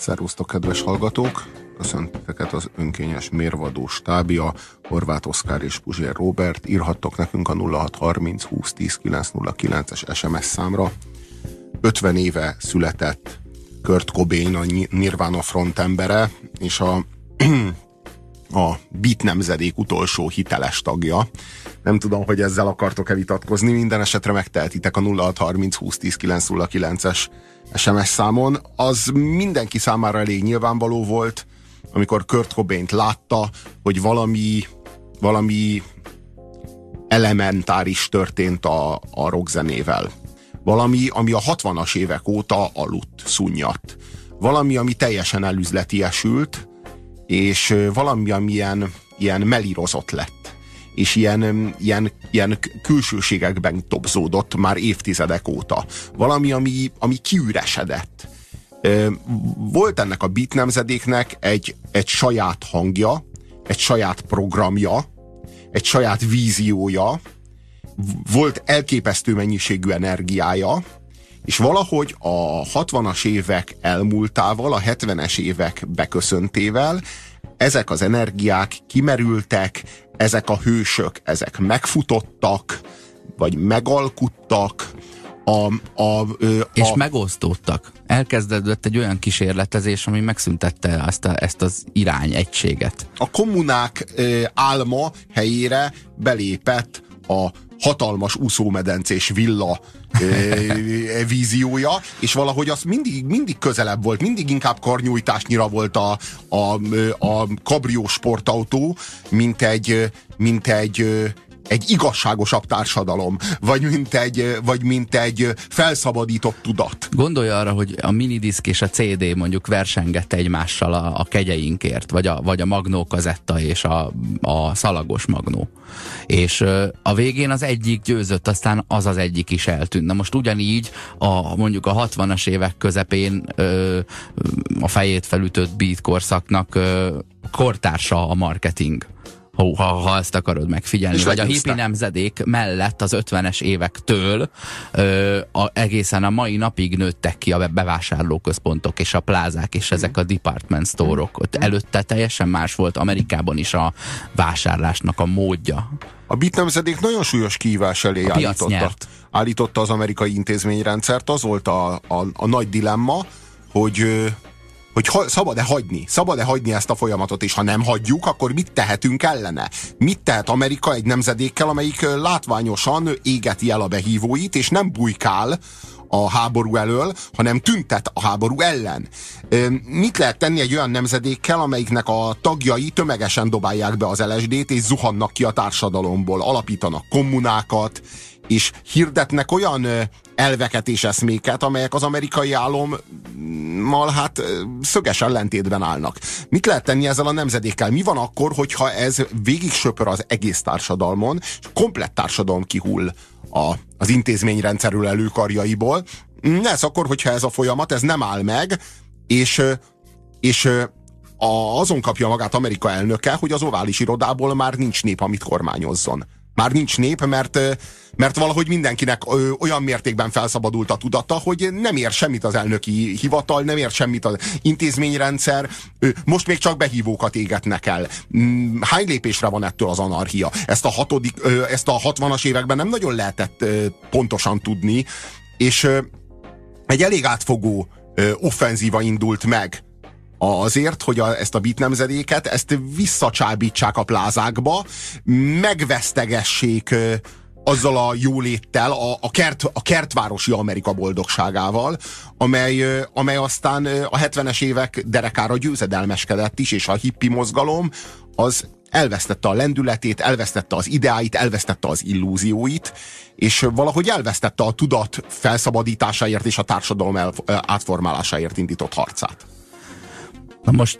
Szervusztok, kedves hallgatók! Köszönteket az önkényes mérvadó stábja, Horváth Oszkár és Puzsér Robert. Írhattok nekünk a 0630 2010 909-es SMS számra. 50 éve született Kurt Cobain, a Nirvana frontembere, és a, a Beat nemzedék utolsó hiteles tagja. Nem tudom, hogy ezzel akartok-e vitatkozni, minden esetre megtehetitek a 0630 2010 909-es SMS számon. Az mindenki számára elég nyilvánvaló volt, amikor Kurt cobain látta, hogy valami, valami elementáris történt a, a rockzenével. Valami, ami a 60-as évek óta aludt, szunnyadt. Valami, ami teljesen elüzletiesült, és valami, ami ilyen, ilyen melírozott lett. És ilyen, ilyen, ilyen külsőségekben topzódott már évtizedek óta. Valami, ami, ami kiüresedett volt ennek a beat nemzedéknek egy, egy saját hangja, egy saját programja, egy saját víziója, volt elképesztő mennyiségű energiája, és valahogy a 60-as évek elmúltával, a 70-es évek beköszöntével ezek az energiák kimerültek, ezek a hősök, ezek megfutottak, vagy megalkuttak, a, a, a, és megosztódtak. Elkezdődött egy olyan kísérletezés, ami megszüntette ezt, a, ezt az irány egységet. A kommunák ö, álma helyére belépett a hatalmas úszómedencés villa e, víziója, és valahogy az mindig, mindig közelebb volt, mindig inkább karnyújtásnyira volt a, a, a kabrió sportautó, mint egy, mint egy egy igazságosabb társadalom, vagy mint egy, vagy mint egy felszabadított tudat. Gondolja arra, hogy a minidisk és a CD mondjuk versengett egymással a, a kegyeinkért, vagy a, vagy a magnó kazetta és a, a szalagos magnó. És a végén az egyik győzött, aztán az az egyik is eltűnt. Na most ugyanígy a, mondjuk a 60-as évek közepén a fejét felütött beat korszaknak kortársa a marketing ha, ha ezt akarod megfigyelni. És vagy a hippi nemzedék mellett az 50-es évektől ö, a, egészen a mai napig nőttek ki a bevásárlóközpontok és a plázák és ezek a department store-ok. Ott előtte teljesen más volt Amerikában is a vásárlásnak a módja. A bit nemzedék nagyon súlyos kihívás elé állította, állította az amerikai intézményrendszert. Az volt a, a, a nagy dilemma, hogy hogy ha, szabad-e hagyni? Szabad-e hagyni ezt a folyamatot, és ha nem hagyjuk, akkor mit tehetünk ellene? Mit tehet Amerika egy nemzedékkel, amelyik látványosan égeti el a behívóit, és nem bujkál a háború elől, hanem tüntet a háború ellen. Mit lehet tenni egy olyan nemzedékkel, amelyiknek a tagjai tömegesen dobálják be az LSD-t, és zuhannak ki a társadalomból, alapítanak kommunákat, és hirdetnek olyan elveket és eszméket, amelyek az amerikai álommal hát szöges ellentétben állnak. Mit lehet tenni ezzel a nemzedékkel? Mi van akkor, hogyha ez végig söpör az egész társadalmon, és komplett társadalom kihull a, az intézményrendszerül előkarjaiból? Ez akkor, hogyha ez a folyamat, ez nem áll meg, és, és a, azon kapja magát Amerika elnöke, hogy az ovális irodából már nincs nép, amit kormányozzon. Már nincs nép, mert, mert valahogy mindenkinek olyan mértékben felszabadult a tudata, hogy nem ér semmit az elnöki hivatal, nem ér semmit az intézményrendszer, most még csak behívókat égetnek el. Mm, hány lépésre van ettől az anarchia? Ezt a, hatodik, ezt a 60-as években nem nagyon lehetett pontosan tudni, és egy elég átfogó offenzíva indult meg azért, hogy a, ezt a bit nemzedéket, ezt visszacsábítsák a plázákba, megvesztegessék azzal a jóléttel, a, a, kert, a kertvárosi Amerika boldogságával, amely, amely aztán a 70-es évek derekára győzedelmeskedett is, és a hippi mozgalom az elvesztette a lendületét, elvesztette az ideáit, elvesztette az illúzióit, és valahogy elvesztette a tudat felszabadításáért és a társadalom el, átformálásáért indított harcát. Na most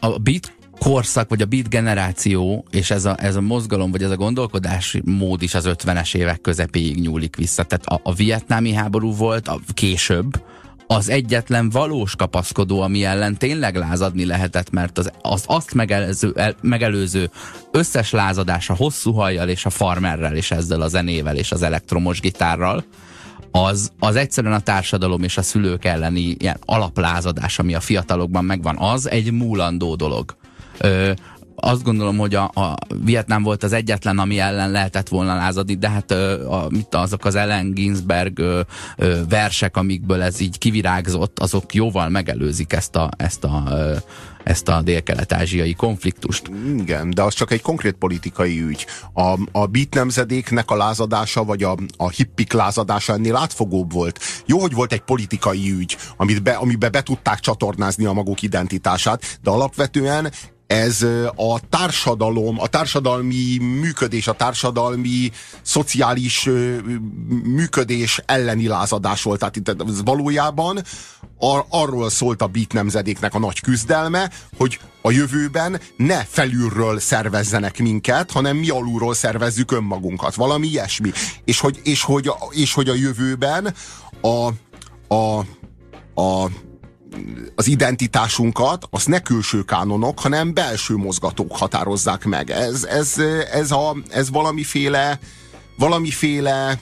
a beat korszak, vagy a beat generáció, és ez a, ez a mozgalom, vagy ez a gondolkodási mód is az 50-es évek közepéig nyúlik vissza. Tehát a, a vietnámi háború volt a, később, az egyetlen valós kapaszkodó, ami ellen tényleg lázadni lehetett, mert az, az azt megelőző, el, megelőző összes lázadás a hosszú hajjal és a farmerrel és ezzel a zenével és az elektromos gitárral, az, az egyszerűen a társadalom és a szülők elleni ilyen alaplázadás, ami a fiatalokban megvan, az egy múlandó dolog. Ö, azt gondolom, hogy a, a Vietnám volt az egyetlen, ami ellen lehetett volna lázadni, de hát a, mit, azok az Ellen Ginsberg ö, ö, versek, amikből ez így kivirágzott, azok jóval megelőzik ezt a, ezt a ö, ezt a dél-kelet-ázsiai konfliktust. Igen, de az csak egy konkrét politikai ügy. A, a beat nemzedéknek a lázadása, vagy a, a hippik lázadása ennél átfogóbb volt. Jó, hogy volt egy politikai ügy, amit be, amiben be tudták csatornázni a maguk identitását, de alapvetően ez a társadalom, a társadalmi működés, a társadalmi szociális működés elleni lázadás volt. Tehát itt ez valójában ar- arról szólt a beat nemzedéknek a nagy küzdelme, hogy a jövőben ne felülről szervezzenek minket, hanem mi alulról szervezzük önmagunkat. Valami ilyesmi. És hogy, és hogy, és hogy a jövőben a, a, a az identitásunkat, az ne külső kánonok, hanem belső mozgatók határozzák meg. Ez, ez, ez, a, ez valamiféle, valamiféle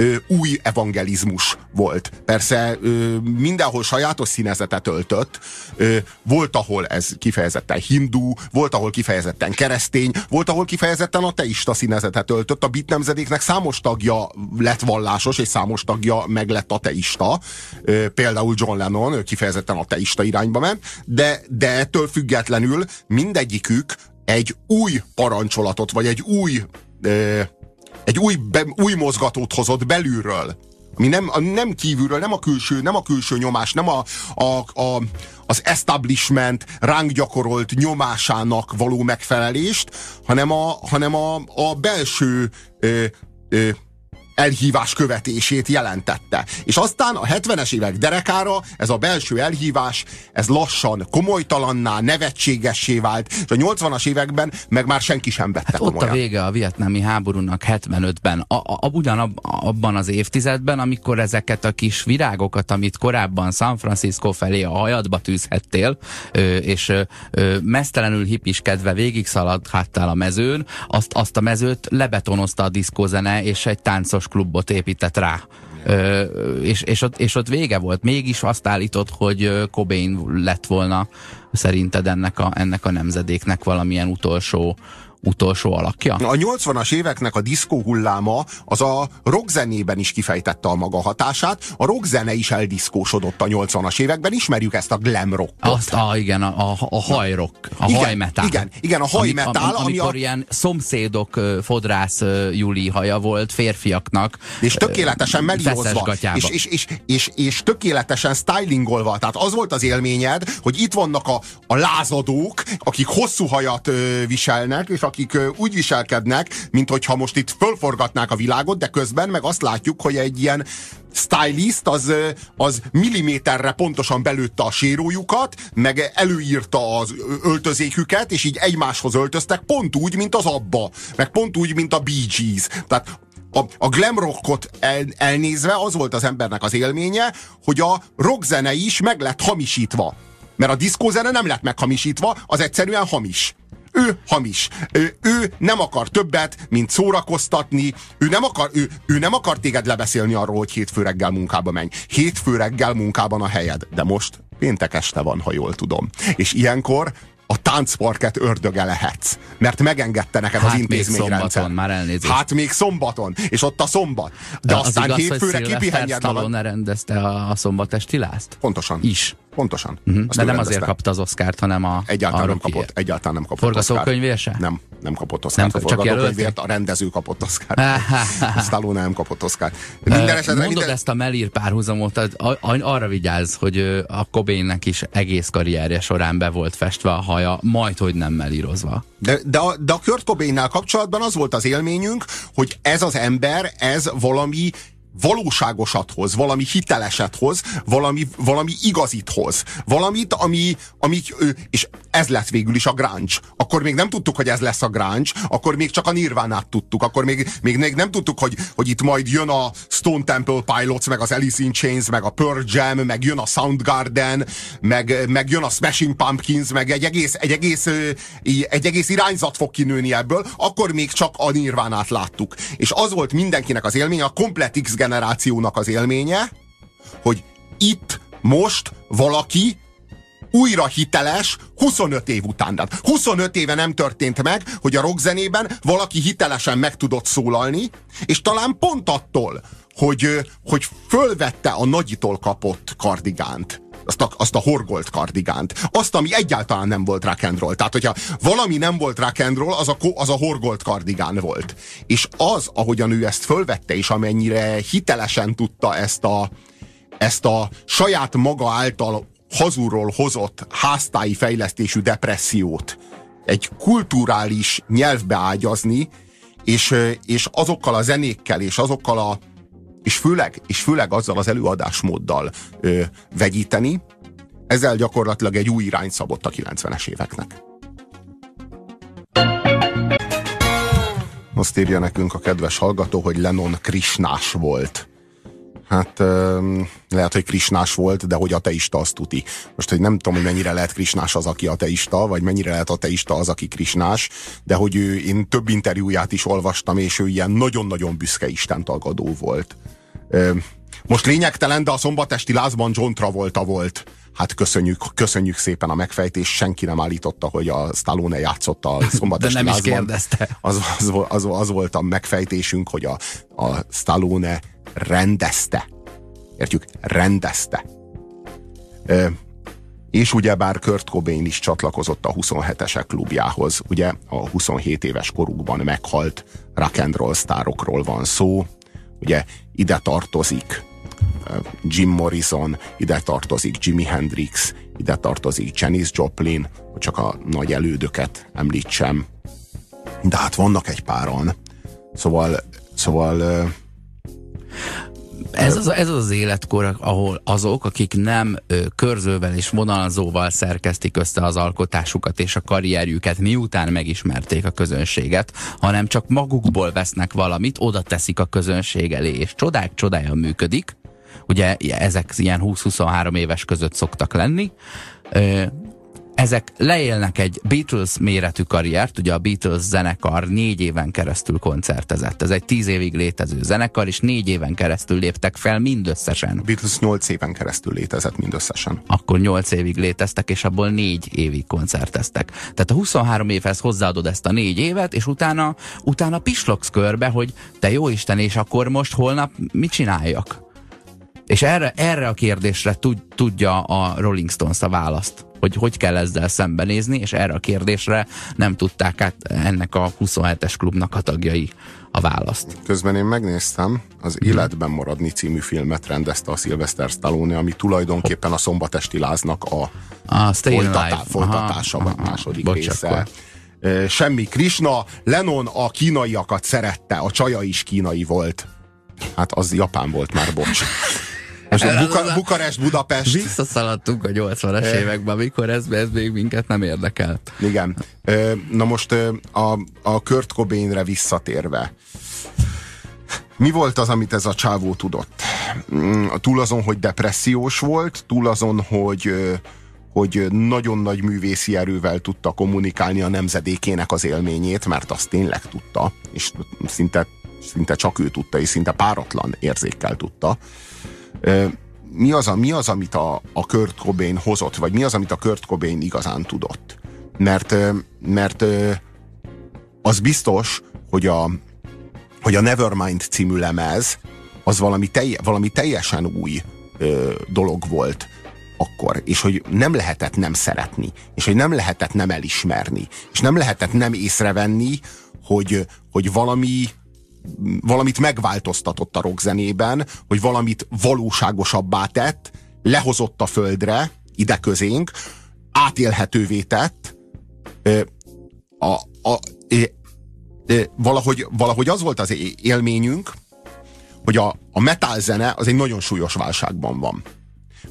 ö, új evangelizmus volt. Persze ö, mindenhol sajátos színezetet öltött. Ö, volt, ahol ez kifejezetten hindu, volt, ahol kifejezetten keresztény, volt, ahol kifejezetten ateista színezetet öltött. A bit nemzedéknek számos tagja lett vallásos, és számos tagja meg lett ateista. Ö, például John Lennon ő kifejezetten ateista irányba ment, de, de ettől függetlenül mindegyikük egy új parancsolatot, vagy egy új ö, egy új, be, új mozgatót hozott belülről. Ami nem, nem kívülről, nem a külső, nem a külső nyomás, nem a, a, a, az establishment ránk gyakorolt nyomásának való megfelelést, hanem a, hanem a, a belső ö, ö, elhívás követését jelentette. És aztán a 70-es évek derekára ez a belső elhívás, ez lassan komolytalanná, nevetségessé vált, és a 80-as években meg már senki sem vette hát komolyan. Ott a vége a vietnámi háborúnak 75-ben, a, a, ugyanabban az évtizedben, amikor ezeket a kis virágokat, amit korábban San Francisco felé a hajadba tűzhettél, és mesztelenül hippiskedve végig szaladhattál a mezőn, azt, azt a mezőt lebetonozta a diszkózene, és egy táncos klubot épített rá. Ö, és, és, ott, és ott vége volt. Mégis azt állított, hogy Cobain lett volna szerinted ennek a, ennek a nemzedéknek valamilyen utolsó utolsó alakja? A 80-as éveknek a diszkó hulláma az a rockzenében is kifejtette a maga hatását. A rockzene is eldiszkósodott a 80-as években. Ismerjük ezt a glam rockot. Azt, a, igen, a, a, a hajrock, a igen, hajmetál. Igen, igen, a hajmetál. Ami, am, amikor ami a... ilyen szomszédok fodrász Juli haja volt férfiaknak. És tökéletesen melírozva. És, és, és, és, és tökéletesen stylingolva. Tehát az volt az élményed, hogy itt vannak a, a lázadók, akik hosszú hajat ö, viselnek, és a akik úgy viselkednek, mint hogyha most itt fölforgatnák a világot, de közben meg azt látjuk, hogy egy ilyen stylist az, az milliméterre pontosan belőtte a sérójukat, meg előírta az öltözéküket, és így egymáshoz öltöztek, pont úgy, mint az Abba, meg pont úgy, mint a Bee Gees. Tehát a, a glam rockot el, elnézve az volt az embernek az élménye, hogy a rockzene is meg lett hamisítva. Mert a diszkózene nem lett meghamisítva, az egyszerűen hamis. Ő hamis. Ő, ő nem akar többet, mint szórakoztatni. Ő nem, akar, ő, ő nem akar téged lebeszélni arról, hogy hétfő reggel munkába menj. Hétfő reggel munkában a helyed. De most péntek este van, ha jól tudom. És ilyenkor a táncparket ördöge lehetsz. Mert megengedte neked hát az intézményrendszer. Még már elnézést. Hát még szombaton, és ott a szombat. De az aztán igaz, hétfőre kipihenjed magad. Rendezte a, a szombatesti lázt? Pontosan. Is. Pontosan. Uh-huh. De nem rendezte. azért kapta az Oscárt, hanem a... Egyáltalán nem kapott, egyáltalán nem kapott Forgatókönyvér se? Nem, nem kapott Oscárt. Nem, a forgatókönyvért a rendező kapott Oscárt. Stallone nem kapott Oscárt. Minden esetre, Mondod minden... ezt a Melír párhuzamot, arra vigyázz, hogy a Cobainnek is egész karrierje során be volt festve a haja, majd hogy nem melírozva. De, de, a, de a Kurt Cobainnál kapcsolatban az volt az élményünk, hogy ez az ember, ez valami valóságosat hoz, valami hiteleset hoz, valami, valami igazit hoz, valamit, ami, ami, és ez lett végül is a grunge. Akkor még nem tudtuk, hogy ez lesz a grunge, akkor még csak a nirvánát tudtuk, akkor még, még, még nem tudtuk, hogy, hogy itt majd jön a Stone Temple Pilots, meg az Alice in Chains, meg a Pearl Jam, meg jön a Soundgarden, meg, meg jön a Smashing Pumpkins, meg egy egész, egy egész, egy egész irányzat fog kinőni ebből, akkor még csak a nirvánát láttuk. És az volt mindenkinek az élménye, a komplet X generációnak az élménye, hogy itt most valaki újra hiteles 25 év után. Tehát 25 éve nem történt meg, hogy a rockzenében valaki hitelesen meg tudott szólalni, és talán pont attól, hogy, hogy fölvette a nagyitól kapott kardigánt, azt a, azt a horgolt kardigánt. Azt, ami egyáltalán nem volt rock and roll. Tehát, hogyha valami nem volt rock az a, az a horgolt kardigán volt. És az, ahogyan ő ezt fölvette, és amennyire hitelesen tudta ezt a, ezt a saját maga által hazúról hozott háztáji fejlesztésű depressziót egy kulturális nyelvbe ágyazni, és, és azokkal a zenékkel, és azokkal a és főleg, és főleg azzal az előadásmóddal ö, vegyíteni, ezzel gyakorlatilag egy új irányt szabott a 90-es éveknek. Azt írja nekünk a kedves hallgató, hogy Lennon krisnás volt. Hát lehet, hogy krisnás volt, de hogy ateista, azt tuti. Most, hogy nem tudom, hogy mennyire lehet krisnás az, aki ateista, vagy mennyire lehet ateista az, aki krisnás, de hogy ő, én több interjúját is olvastam, és ő ilyen nagyon-nagyon büszke istentagadó volt. Most lényegtelen, de a szombatesti lázban John Travolta volt. Hát köszönjük, köszönjük szépen a megfejtést, senki nem állította, hogy a Stallone játszott a szombatesti De nem lázban. is kérdezte. Az, az, az, az volt a megfejtésünk, hogy a, a Stallone rendezte. Értjük? Rendezte. Ö, és ugyebár Kurt Cobain is csatlakozott a 27-esek klubjához. Ugye a 27 éves korukban meghalt rock sztárokról van szó. Ugye ide tartozik Jim Morrison, ide tartozik Jimi Hendrix, ide tartozik Janis Joplin, hogy csak a nagy elődöket említsem. De hát vannak egy páran. Szóval, szóval ez az, ez az életkor, ahol azok, akik nem ö, körzővel és vonalzóval szerkesztik össze az alkotásukat és a karrierjüket, miután megismerték a közönséget, hanem csak magukból vesznek valamit, oda teszik a közönség elé, és csodák csodája működik. Ugye ezek ilyen 20-23 éves között szoktak lenni. Ö, ezek leélnek egy Beatles méretű karriert, ugye a Beatles zenekar négy éven keresztül koncertezett. Ez egy tíz évig létező zenekar, és négy éven keresztül léptek fel mindösszesen. A Beatles nyolc éven keresztül létezett mindösszesen. Akkor nyolc évig léteztek, és abból négy évig koncerteztek. Tehát a 23 évhez hozzáadod ezt a négy évet, és utána, utána pislogsz körbe, hogy te jó Isten, és akkor most holnap mit csináljak? És erre, erre a kérdésre tud, tudja a Rolling Stones a választ hogy hogy kell ezzel szembenézni, és erre a kérdésre nem tudták át ennek a 27-es klubnak a tagjai a választ. Közben én megnéztem, az hmm. Életben maradni című filmet rendezte a Sylvester Stallone, ami tulajdonképpen a szombatesti láznak a, a folytatá, folytatása, aha, második aha, része. Semmi Krishna, Lennon a kínaiakat szerette, a csaja is kínai volt. Hát az Japán volt már, bocs. Most a Buka, Bukarest, Budapest. Visszaszaladtunk a 80-as e... években, amikor ez, ez még minket nem érdekel. Igen. Na most a, a Kurt Cobainre visszatérve. Mi volt az, amit ez a csávó tudott? Mm, túl azon, hogy depressziós volt, túl azon, hogy hogy nagyon nagy művészi erővel tudta kommunikálni a nemzedékének az élményét, mert azt tényleg tudta, és szinte, szinte csak ő tudta, és szinte páratlan érzékkel tudta mi az, a, mi az amit a, a Kurt Cobain hozott, vagy mi az, amit a Kurt Cobain igazán tudott. Mert, mert az biztos, hogy a, hogy a Nevermind című lemez az valami, telj, valami teljesen új ö, dolog volt akkor, és hogy nem lehetett nem szeretni, és hogy nem lehetett nem elismerni, és nem lehetett nem észrevenni, hogy, hogy valami valamit megváltoztatott a rockzenében, hogy valamit valóságosabbá tett, lehozott a földre, ide közénk, átélhetővé tett, a, a, valahogy, valahogy az volt az élményünk, hogy a, a metal zene az egy nagyon súlyos válságban van.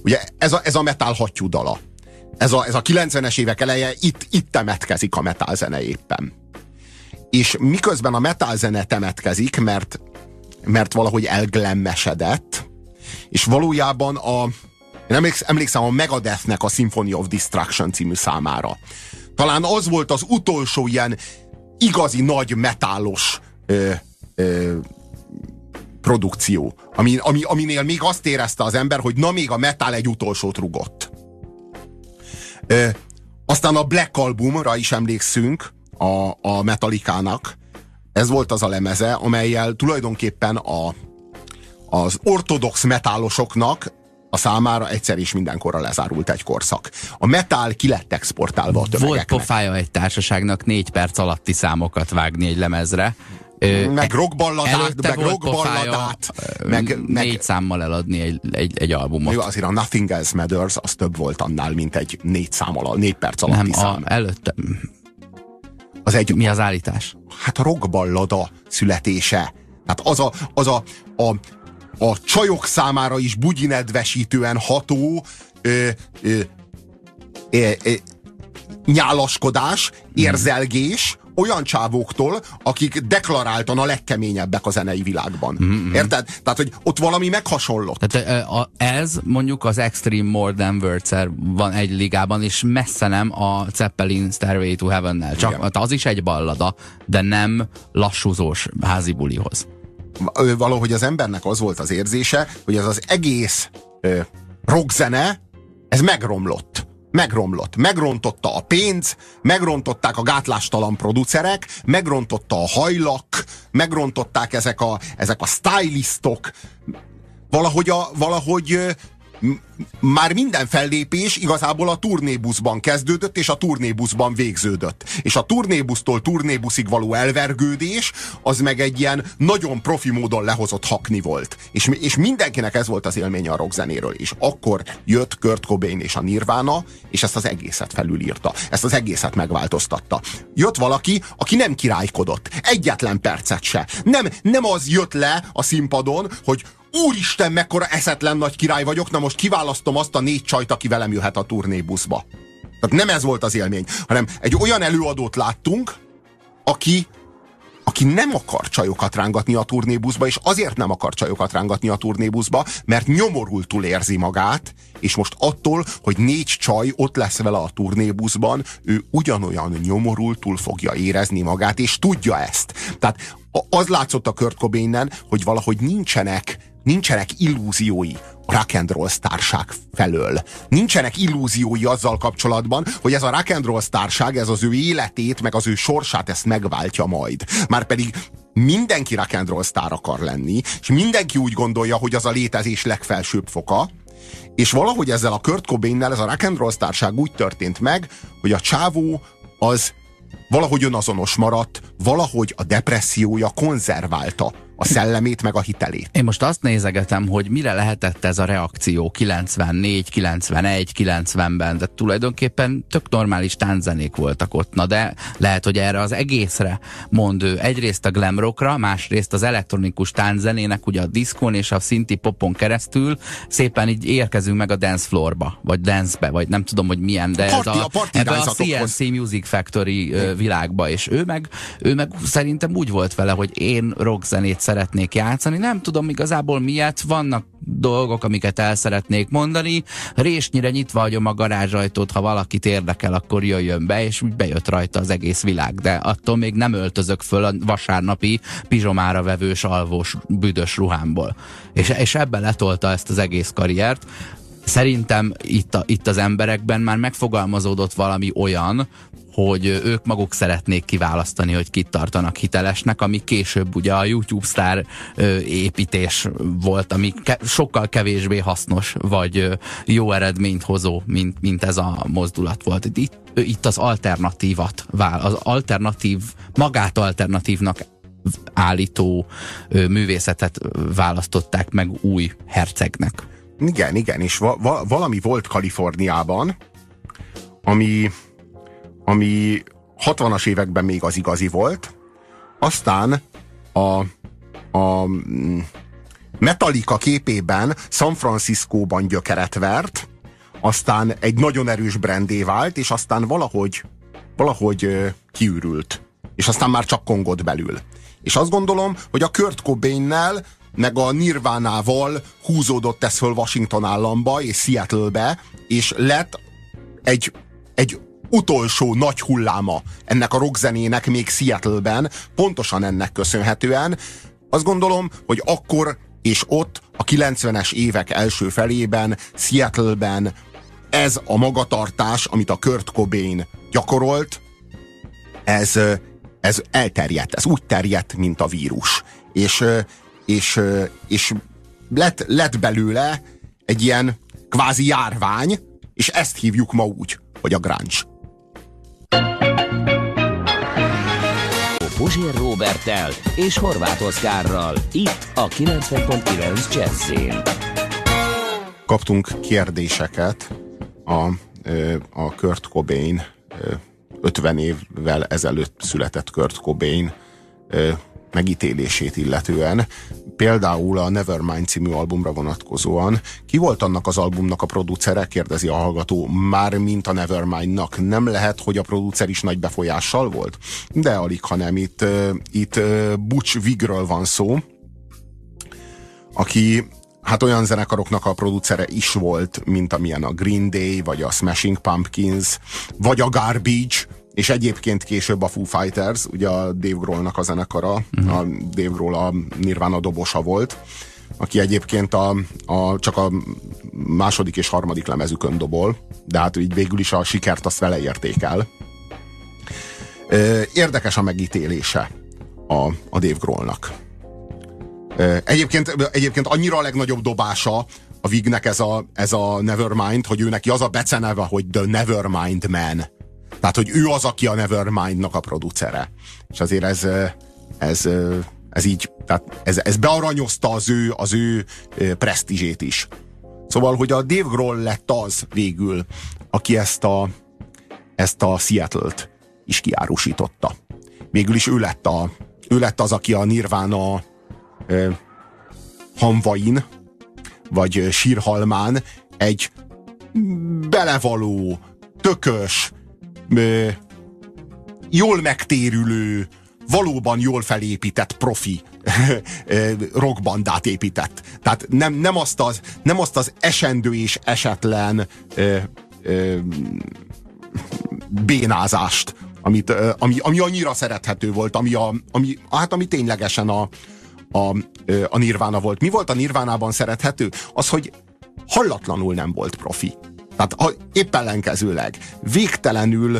Ugye ez a, ez a metal hattyúdala. Ez a, ez a 90-es évek eleje, itt, itt temetkezik a metal zene éppen és miközben a metal zene temetkezik, mert, mert valahogy elglemmesedett, és valójában a én emlékszem a Megadethnek a Symphony of Destruction című számára. Talán az volt az utolsó ilyen igazi nagy metálos ö, ö, produkció, ami, ami, aminél még azt érezte az ember, hogy na még a metal egy utolsót rugott. Ö, aztán a Black Albumra is emlékszünk, a, a Metallica-nak. Ez volt az a lemeze, amelyel tulajdonképpen a, az ortodox metálosoknak a számára egyszer is mindenkorra lezárult egy korszak. A metál ki lett exportálva a tömegeknek. Volt pofája egy társaságnak négy perc alatti számokat vágni egy lemezre. meg rockballadát, meg rockballadát, meg, meg, négy számmal eladni egy, egy, egy albumot. Jó, azért a Nothing Else Matters az több volt annál, mint egy négy szám alatt, négy perc alatti Nem, szám. A, előtte, az egy, Mi az állítás? Hát a rockballada születése. Hát az a, az a, a, a csajok számára is bugyinedvesítően ható ö, ö, ö, ö, nyálaskodás, érzelgés, olyan csávóktól, akik deklaráltan a legkeményebbek a zenei világban. Mm-hmm. Érted? Tehát, hogy ott valami meghasonlott. Tehát ez mondjuk az Extreme More Than words van egy ligában, és messze nem a Zeppelin Stairway to Heaven-nel. Csak Igen. az is egy ballada, de nem lassúzós házi bulihoz. Valahogy az embernek az volt az érzése, hogy ez az egész rockzene, ez megromlott megromlott. Megrontotta a pénz, megrontották a gátlástalan producerek, megrontotta a hajlak, megrontották ezek a, ezek a stylistok. Valahogy, a, valahogy már minden fellépés igazából a turnébuszban kezdődött, és a turnébuszban végződött. És a turnébusztól turnébuszig való elvergődés, az meg egy ilyen nagyon profi módon lehozott hakni volt. És, és mindenkinek ez volt az élménye a rockzenéről. És akkor jött Kurt Cobain és a Nirvana, és ezt az egészet felülírta. Ezt az egészet megváltoztatta. Jött valaki, aki nem királykodott. Egyetlen percet se. Nem, nem az jött le a színpadon, hogy úristen, mekkora eszetlen nagy király vagyok, na most kiválasztom azt a négy csajt, aki velem jöhet a turnébuszba. Tehát nem ez volt az élmény, hanem egy olyan előadót láttunk, aki, aki nem akar csajokat rángatni a turnébuszba, és azért nem akar csajokat rángatni a turnébuszba, mert nyomorultul érzi magát, és most attól, hogy négy csaj ott lesz vele a turnébuszban, ő ugyanolyan nyomorultul fogja érezni magát, és tudja ezt. Tehát az látszott a Kurt Cobainnen, hogy valahogy nincsenek nincsenek illúziói a rock and roll sztárság felől. Nincsenek illúziói azzal kapcsolatban, hogy ez a rock and roll sztárság, ez az ő életét, meg az ő sorsát ezt megváltja majd. Márpedig mindenki rock and roll sztár akar lenni, és mindenki úgy gondolja, hogy az a létezés legfelsőbb foka, és valahogy ezzel a Kurt Cobain-nel ez a rock and roll sztárság úgy történt meg, hogy a csávó az valahogy önazonos maradt, valahogy a depressziója konzerválta a szellemét, meg a hitelét. Én most azt nézegetem, hogy mire lehetett ez a reakció 94, 91, 90-ben, de tulajdonképpen tök normális tánzenék voltak ott, na de lehet, hogy erre az egészre mond ő. Egyrészt a glam rockra, másrészt az elektronikus tánzenének, ugye a diszkon és a szinti popon keresztül. Szépen így érkezünk meg a dance floorba, vagy dance-be, vagy nem tudom, hogy milyen, de party, ez a, a ebbe a CNC Music Factory világba, és ő meg, ő meg szerintem úgy volt vele, hogy én rockzenét szeretnék játszani. Nem tudom igazából miért, vannak dolgok, amiket el szeretnék mondani. Résnyire nyitva hagyom a garázsajtót, ha valakit érdekel, akkor jöjjön be, és úgy bejött rajta az egész világ. De attól még nem öltözök föl a vasárnapi pizsomára vevős, alvós, büdös ruhámból. És, és ebben letolta ezt az egész karriert szerintem itt, a, itt az emberekben már megfogalmazódott valami olyan, hogy ők maguk szeretnék kiválasztani, hogy kit tartanak hitelesnek, ami később ugye a YouTube sztár építés volt, ami ke sokkal kevésbé hasznos, vagy jó eredményt hozó, mint, mint ez a mozdulat volt. Itt, itt az alternatívat, az alternatív, magát alternatívnak állító művészetet választották meg új hercegnek. Igen, igen, és va- va- valami volt Kaliforniában, ami ami 60-as években még az igazi volt, aztán a, a mm, Metallica képében San Franciscóban gyökeret vert, aztán egy nagyon erős brandé vált, és aztán valahogy, valahogy kiürült. És aztán már csak kongott belül. És azt gondolom, hogy a Kurt Cobain-nel meg a Nirvánával húzódott ez föl Washington államba és Seattle-be, és lett egy, egy utolsó nagy hulláma ennek a rockzenének még Seattle-ben, pontosan ennek köszönhetően, Azt gondolom, hogy akkor és ott a 90-es évek első felében, Seattle-ben ez a magatartás, amit a Kurt Cobain gyakorolt, ez, ez elterjedt, ez úgy terjedt, mint a vírus. És, és, és lett, lett belőle egy ilyen kvázi járvány, és ezt hívjuk ma úgy, hogy a grunge. Puzsér Robertel és Horváth Oszkárral. Itt a 90.9 Jazzin. Kaptunk kérdéseket a, a Kurt Cobain 50 évvel ezelőtt született Kurt Cobain megítélését illetően, például a Nevermind című albumra vonatkozóan. Ki volt annak az albumnak a producere? Kérdezi a hallgató. Már mint a Nevermindnak. Nem lehet, hogy a producer is nagy befolyással volt? De alig, hanem itt, itt Butch Vigről van szó, aki hát olyan zenekaroknak a producere is volt, mint amilyen a Green Day, vagy a Smashing Pumpkins, vagy a Garbage, és egyébként később a Foo Fighters, ugye a Dave Grohlnak a zenekara, uh-huh. a Dave Grohl a Nirvana dobosa volt, aki egyébként a, a, csak a második és harmadik lemezükön dobol, de hát így végül is a sikert azt vele érték el. Érdekes a megítélése a, a Dave Grohlnak. Egyébként, egyébként annyira a legnagyobb dobása a Vignek ez a, ez a Nevermind, hogy ő neki az a beceneve, hogy The Nevermind Man tehát, hogy ő az, aki a Nevermind-nak a producere. És azért ez, ez, ez így, tehát ez, ez bearanyozta az ő, az ő presztízsét is. Szóval, hogy a Dave Grohl lett az végül, aki ezt a, ezt a Seattle-t is kiárusította. Végül is ő lett, a, ő lett az, aki a Nirvana eh, hamvain, vagy sírhalmán egy belevaló, tökös, jól megtérülő, valóban jól felépített profi rockbandát épített. Tehát nem, nem, azt az, nem azt az esendő és esetlen ö, ö, bénázást, amit, ö, ami, ami annyira szerethető volt, ami, a, ami, hát ami ténylegesen a, a, a Nirvana volt. Mi volt a Nirvánában szerethető? Az, hogy hallatlanul nem volt profi. Tehát ha épp ellenkezőleg végtelenül,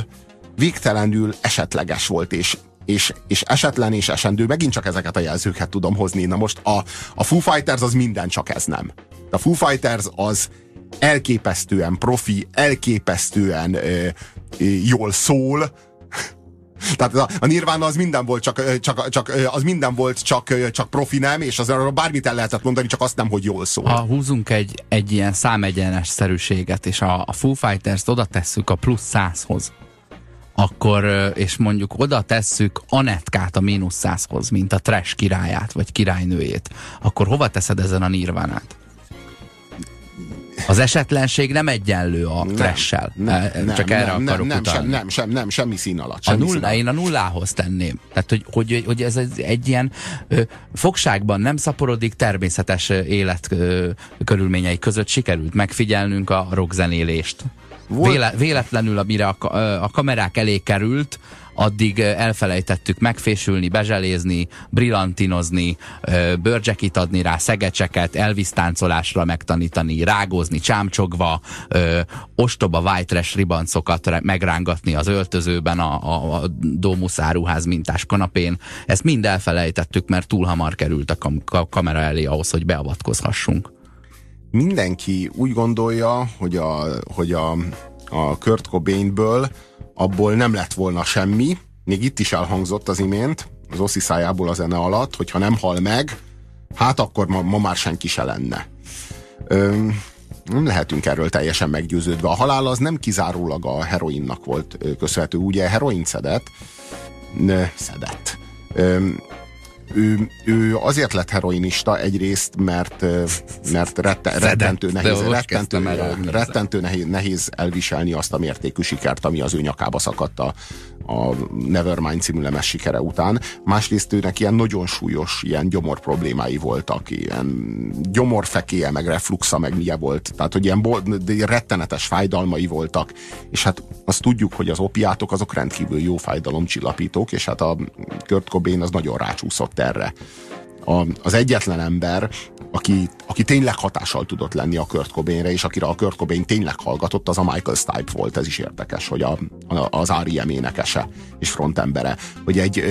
végtelenül esetleges volt, és és, és esetlen és esendő, megint csak ezeket a jelzőket tudom hozni. Na most a, a Foo Fighters az minden, csak ez nem. A Foo Fighters az elképesztően profi, elképesztően ö, ö, jól szól, tehát a, a Nirvana az minden volt, csak, csak, csak, az minden volt, csak, csak profi nem, és az arra bármit el lehetett mondani, csak azt nem, hogy jól szól. Ha húzunk egy, egy ilyen számegyenes szerűséget, és a, a Foo Fighters-t oda tesszük a plusz százhoz, akkor, és mondjuk oda tesszük Anetkát a mínusz százhoz, mint a trash királyát, vagy királynőjét, akkor hova teszed ezen a nirvánát? Az esetlenség nem egyenlő a trash-sel. Nem, Csak nem, erre nem, akarok nem, utalni. Sem, nem, sem, nem, semmi szín alatt. Semmi a nulla, szín én a nullához tenném. Tehát, hogy, hogy, hogy ez egy ilyen ö, fogságban nem szaporodik, természetes élet ö, körülményei között sikerült megfigyelnünk a rockzenélést. Véle, véletlenül, amire a, a kamerák elé került, addig elfelejtettük megfésülni, bezselézni, brillantinozni, bőrcsekit adni rá, szegecseket, elvisztáncolásra megtanítani, rágózni csámcsogva, ostoba white trash ribancokat megrángatni az öltözőben a, a, a Dómuszáruház mintás kanapén. Ezt mind elfelejtettük, mert túl hamar került a, kam kamera elé ahhoz, hogy beavatkozhassunk. Mindenki úgy gondolja, hogy a, hogy a, a Kurt Cobainből abból nem lett volna semmi, még itt is elhangzott az imént, az Oszi szájából a zene alatt, hogyha nem hal meg, hát akkor ma, ma már senki se lenne. Ö, nem lehetünk erről teljesen meggyőződve. A halál az nem kizárólag a heroinnak volt köszönhető. Ugye heroin szedett, ne, szedett. Ö, ő, ő azért lett heroinista egyrészt, mert, mert rette, rettentő, nehéz, rettentő, rettentő nehéz, nehéz elviselni azt a mértékű sikert, ami az ő nyakába szakadt a, a Nevermind című lemez sikere után. Másrészt őnek ilyen nagyon súlyos ilyen gyomor problémái voltak, ilyen gyomorfekéje, meg refluxa, meg milyen volt. Tehát, hogy ilyen rettenetes fájdalmai voltak, és hát azt tudjuk, hogy az opiátok azok rendkívül jó fájdalomcsillapítók, és hát a Kurt Cobain az nagyon rácsúszott erre a, az egyetlen ember, aki, aki tényleg hatással tudott lenni a Kurt Cobainre, és akire a Kurt Cobain tényleg hallgatott, az a Michael Stipe volt, ez is érdekes, hogy a, a, az R.E.M. énekese és frontembere, hogy egy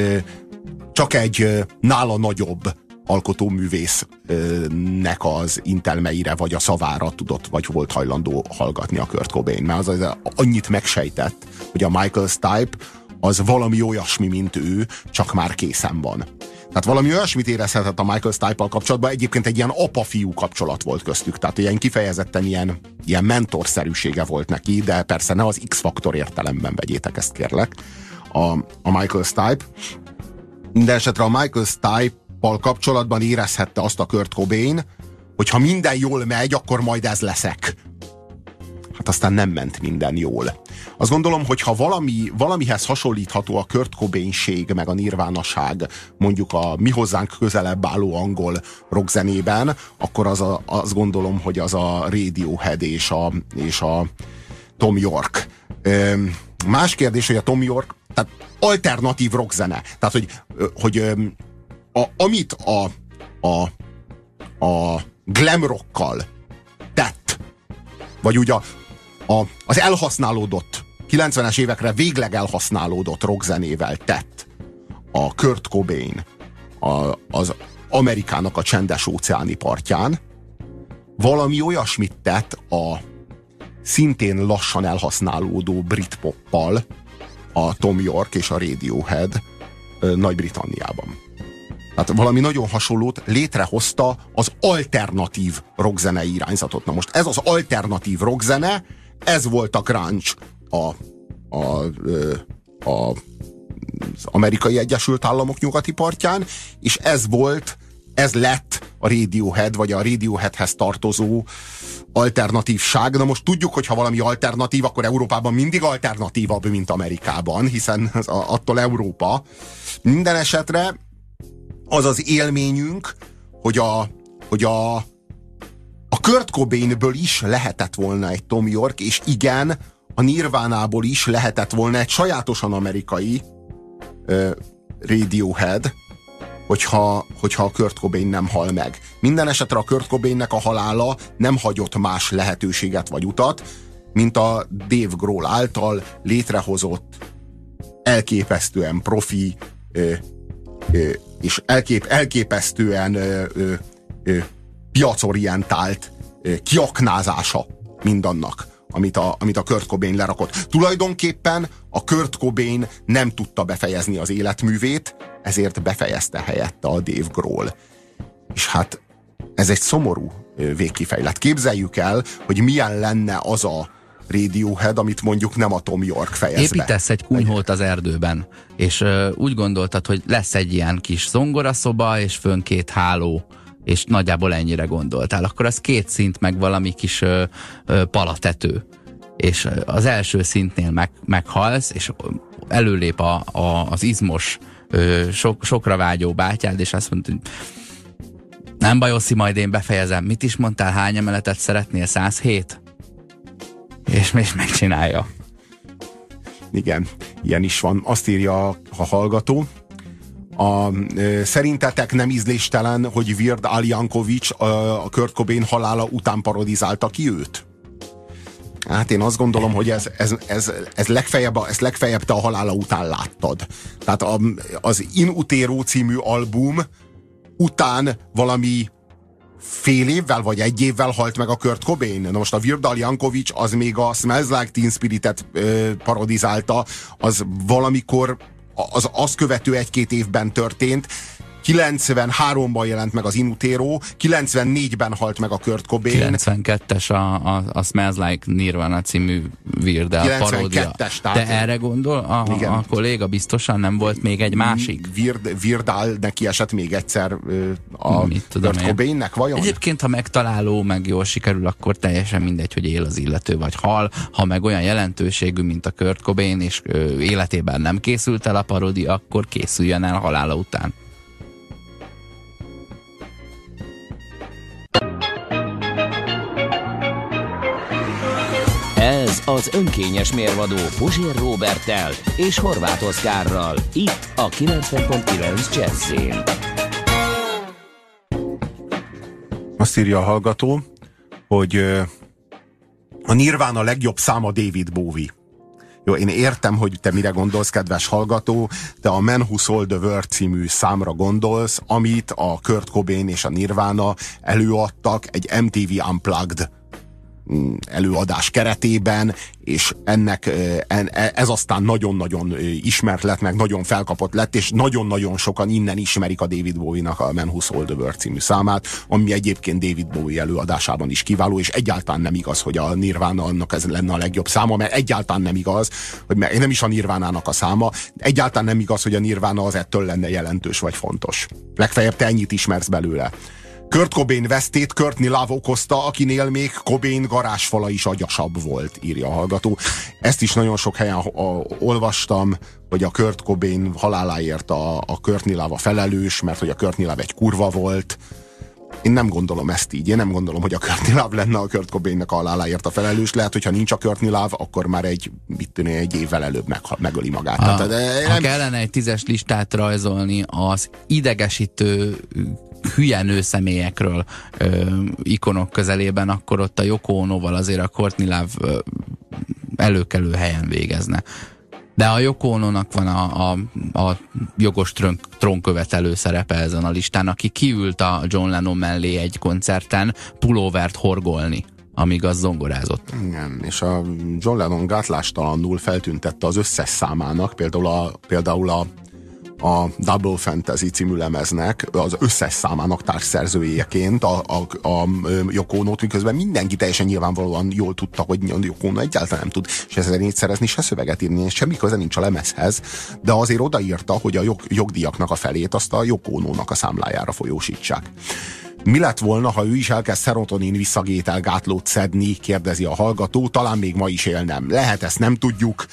csak egy nála nagyobb alkotóművésznek az intelmeire vagy a szavára tudott, vagy volt hajlandó hallgatni a Kurt Cobain, mert az, az annyit megsejtett, hogy a Michael Stipe az valami olyasmi, mint ő, csak már készen van. Tehát valami olyasmit érezhetett a Michael stipe kapcsolatban, egyébként egy ilyen apa-fiú kapcsolat volt köztük, tehát ilyen kifejezetten ilyen, ilyen mentorszerűsége volt neki, de persze ne az X-faktor értelemben vegyétek ezt kérlek, a, a Michael Stipe. De esetre a Michael Stipe-pal kapcsolatban érezhette azt a Kurt Cobain, hogy ha minden jól megy, akkor majd ez leszek. Hát aztán nem ment minden jól. Azt gondolom, hogy ha valami, valamihez hasonlítható a Kurt Cobain-ség, meg a nirvánaság, mondjuk a mi hozzánk közelebb álló angol rockzenében, akkor az a, azt gondolom, hogy az a Radiohead és a, és a Tom York. Más kérdés, hogy a Tom York, tehát alternatív rockzene. Tehát, hogy, hogy a, amit a, a, a glam rockkal tett, vagy ugye a, a, az elhasználódott 90-es évekre végleg elhasználódott rockzenével tett a Kurt Cobain a, az Amerikának a csendes óceáni partján, valami olyasmit tett a szintén lassan elhasználódó britpoppal a Tom York és a Radiohead Nagy-Britanniában. Tehát valami nagyon hasonlót létrehozta az alternatív rockzene irányzatot. Na most ez az alternatív rockzene, ez volt a crunch a, a, a, az amerikai Egyesült Államok nyugati partján, és ez volt, ez lett a Radiohead, vagy a Radioheadhez tartozó alternatívság. Na most tudjuk, hogy ha valami alternatív, akkor Európában mindig alternatívabb, mint Amerikában, hiszen az, attól Európa. Minden esetre az az élményünk, hogy a, hogy a, a Kurt Cobainből is lehetett volna egy Tom York, és igen, a Nirvánából is lehetett volna egy sajátosan amerikai uh, Radiohead, hogyha, hogyha a Kurt Cobain nem hal meg. Minden esetre a Kurt Cobainnek a halála nem hagyott más lehetőséget vagy utat, mint a Dave Grohl által létrehozott elképesztően profi ö, ö, és elkép, elképesztően ö, ö, ö, piacorientált ö, kiaknázása mindannak, amit a, amit a Kurt Cobain lerakott. Tulajdonképpen a Kurt Cobain nem tudta befejezni az életművét, ezért befejezte helyette a Dave Grohl. És hát ez egy szomorú végkifejlet. Képzeljük el, hogy milyen lenne az a Radiohead, amit mondjuk nem a Tom York fejez Építesz egy kunyhót az erdőben, és uh, úgy gondoltad, hogy lesz egy ilyen kis zongoraszoba, és fönn két háló, és nagyjából ennyire gondoltál. Akkor az két szint, meg valami kis uh, uh, palatető. És az első szintnél meg, meghalsz, és előlép a, a, az izmos, uh, sok, sokra vágyó bátyád, és azt mondta, hogy nem baj, Oszi, majd én befejezem. Mit is mondtál, hány emeletet szeretnél? 107? és, és megcsinálja. Igen, ilyen is van. Azt írja a hallgató, a, szerintetek nem ízléstelen, hogy Vird Aljankovics a, Kurt Cobain halála után parodizálta ki őt? Hát én azt gondolom, hogy ez, ez, ez, ez legfeljebb, ezt legfeljebb te a halála után láttad. Tehát a, az In Utero című album után valami fél évvel vagy egy évvel halt meg a Kurt Cobain. Na most a Virdal Jankovics az még a Smells Like Teen Spirit-et ö, parodizálta, az valamikor az azt követő egy-két évben történt, 93-ban jelent meg az Inutero, 94-ben halt meg a Kurt Cobain. 92-es a, a, a Smells Like Nirvana című Virdel paródia. De erre gondol a, igen. a kolléga? Biztosan nem volt még egy másik? Vird, Virdal neki esett még egyszer a Mit tudom Kurt Cobainnek, vajon? Egyébként, ha megtaláló, meg jól sikerül, akkor teljesen mindegy, hogy él az illető, vagy hal. Ha meg olyan jelentőségű, mint a Kurt Cobain, és életében nem készült el a paródia, akkor készüljen el halála után. Az önkényes mérvadó Puzsér Robertel és Horváth Oszkárral. Itt a 90.9 Jazzin. Azt írja a hallgató, hogy a Nirván a legjobb száma David Bowie. Jó, én értem, hogy te mire gondolsz, kedves hallgató, te a Man Who Sold the World című számra gondolsz, amit a Kurt Cobain és a Nirvana előadtak egy MTV Unplugged előadás keretében, és ennek e, ez aztán nagyon-nagyon ismert lett, meg nagyon felkapott lett, és nagyon-nagyon sokan innen ismerik a David Bowie-nak a Man Who Sold the World című számát, ami egyébként David Bowie előadásában is kiváló, és egyáltalán nem igaz, hogy a Nirvana annak ez lenne a legjobb száma, mert egyáltalán nem igaz, hogy nem is a Nirvánának a száma, egyáltalán nem igaz, hogy a Nirvana az ettől lenne jelentős vagy fontos. Legfeljebb te ennyit ismersz belőle. Kurt Cobain vesztét Courtney Love okozta, akinél még Cobain garázsfala is agyasabb volt, írja a hallgató. Ezt is nagyon sok helyen a, olvastam, hogy a Kurt Cobain haláláért a, a Courtney Love a felelős, mert hogy a Courtney Love egy kurva volt. Én nem gondolom ezt így. Én nem gondolom, hogy a Courtney Love lenne a Kurt Cobainnek a haláláért a felelős. Lehet, hogyha nincs a Courtney Love, akkor már egy, mit tűnő, egy évvel előbb meg, megöli magát. Ha, Tehát, de nem... ha kellene egy tízes listát rajzolni az idegesítő hülye nőszemélyekről ö, ikonok közelében, akkor ott a Yoko Ono-val azért a ö, előkelő helyen végezne. De a Yoko Ono-nak van a, a, a jogos trón, trónkövetelő szerepe ezen a listán, aki kiült a John Lennon mellé egy koncerten pulóvert horgolni amíg az zongorázott. Igen, és a John Lennon gátlástalanul feltüntette az összes számának, például a, például a a Double Fantasy című lemeznek az összes számának társszerzőjeként a, a, a Yoko miközben mindenki teljesen nyilvánvalóan jól tudta, hogy Yoko egyáltalán nem tud se zenét szerezni, se szöveget írni, és semmi köze nincs a lemezhez, de azért odaírta, hogy a jog, jogdíjaknak a felét azt a Yoko a számlájára folyósítsák. Mi lett volna, ha ő is elkezd szerotonin visszagételgátlót szedni, kérdezi a hallgató, talán még ma is élnem. Lehet, ezt nem tudjuk.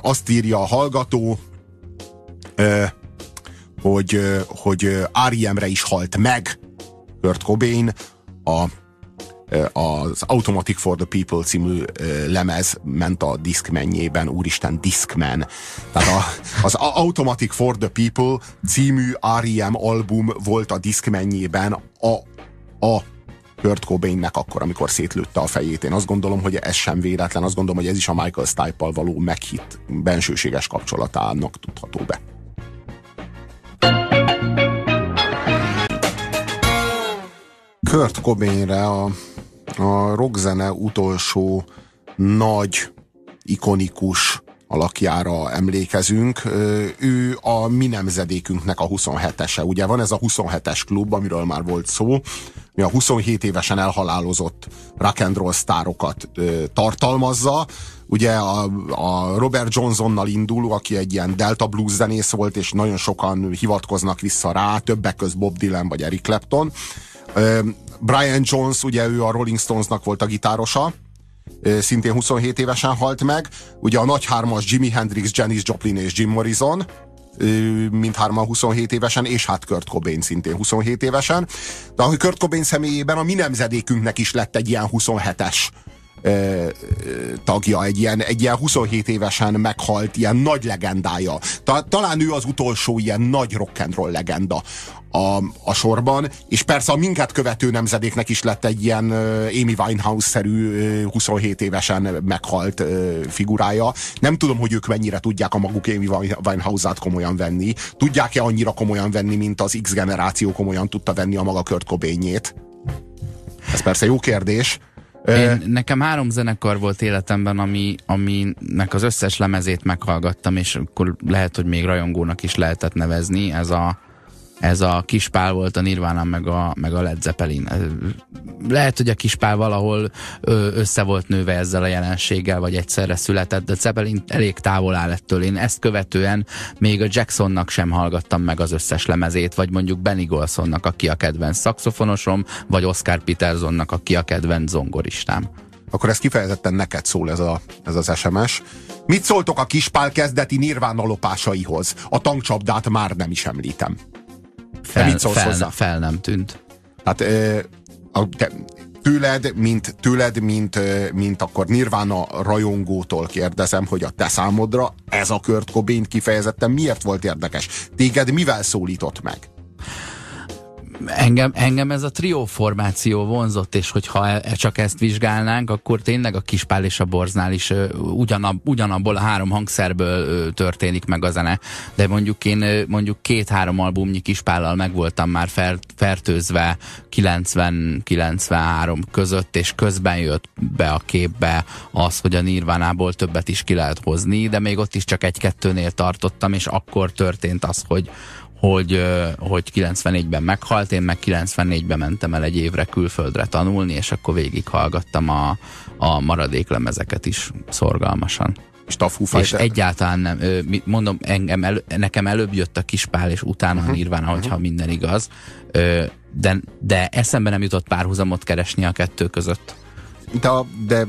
Azt írja a hallgató, hogy, hogy R.E.M.-re is halt meg Kurt Cobain a az Automatic for the People című lemez ment a mennyében, úristen, Discman. Tehát a, az Automatic for the People című R.E.M. album volt a mennyében a, a Kurt Cobainnek akkor, amikor szétlőtte a fejét. Én azt gondolom, hogy ez sem véletlen, azt gondolom, hogy ez is a Michael Stipe-al való meghitt bensőséges kapcsolatának tudható be. Kurt Cobainre a, a rockzene utolsó nagy, ikonikus alakjára emlékezünk. Ő a mi nemzedékünknek a 27-ese. Ugye van ez a 27-es klub, amiről már volt szó, mi a 27 évesen elhalálozott rock and roll sztárokat tartalmazza. Ugye a, a Robert Johnsonnal indul, aki egy ilyen Delta blues zenész volt, és nagyon sokan hivatkoznak vissza rá, többek köz Bob Dylan vagy Eric Clapton. Brian Jones, ugye ő a Rolling Stonesnak volt a gitárosa, szintén 27 évesen halt meg. Ugye a nagy hármas Jimi Hendrix, Janis Joplin és Jim Morrison, mindhárman 27 évesen, és hát Kurt Cobain szintén 27 évesen. De a Kurt Cobain személyében a mi nemzedékünknek is lett egy ilyen 27-es tagja, egy ilyen, egy ilyen 27 évesen meghalt, ilyen nagy legendája. Talán ő az utolsó ilyen nagy rock'n'roll legenda a, a sorban, és persze a minket követő nemzedéknek is lett egy ilyen Amy Winehouse-szerű 27 évesen meghalt figurája. Nem tudom, hogy ők mennyire tudják a maguk Amy Winehouse-át komolyan venni. Tudják-e annyira komolyan venni, mint az X generáció komolyan tudta venni a maga Kurt Cobainjét? Ez persze jó kérdés. Én, nekem három zenekar volt életemben, ami, aminek az összes lemezét meghallgattam, és akkor lehet, hogy még rajongónak is lehetett nevezni. Ez a ez a kispál volt a Nirvana meg a, meg a Led Zeppelin. Lehet, hogy a kispál valahol össze volt nőve ezzel a jelenséggel, vagy egyszerre született, de Zeppelin elég távol áll ettől. Én ezt követően még a Jacksonnak sem hallgattam meg az összes lemezét, vagy mondjuk Benny Golsonnak, aki a kedvenc szaxofonosom, vagy Oscar Petersonnak, aki a kedvenc zongoristám akkor ez kifejezetten neked szól ez, a, ez az SMS. Mit szóltok a kispál kezdeti nirván lopásaihoz? A tankcsapdát már nem is említem. Fel, mit szólsz fel, hozzá? fel nem tűnt. Hát a, te, tőled, mint, tőled mint, mint akkor Nirvana rajongótól kérdezem, hogy a te számodra ez a Kurt Cobain kifejezetten miért volt érdekes? Téged mivel szólított meg? Engem, engem ez a trió formáció vonzott, és hogyha e, e, csak ezt vizsgálnánk, akkor tényleg a Kispál és a Borznál is ugyanab, ugyanabból a három hangszerből történik meg a zene. De mondjuk én mondjuk két-három albumnyi Kispállal meg voltam már fer, fertőzve 90-93 között, és közben jött be a képbe az, hogy a Nirvánából többet is ki lehet hozni, de még ott is csak egy-kettőnél tartottam, és akkor történt az, hogy, hogy, hogy 94-ben meghalt, én meg 94-ben mentem el egy évre külföldre tanulni, és akkor végighallgattam a, a maradéklemezeket is szorgalmasan. És, és egyáltalán nem, mondom, engem el, nekem előbb jött a kispál, és utána uh-huh. a Nirvana, hogyha uh-huh. minden igaz, de, de eszembe nem jutott párhuzamot keresni a kettő között de, de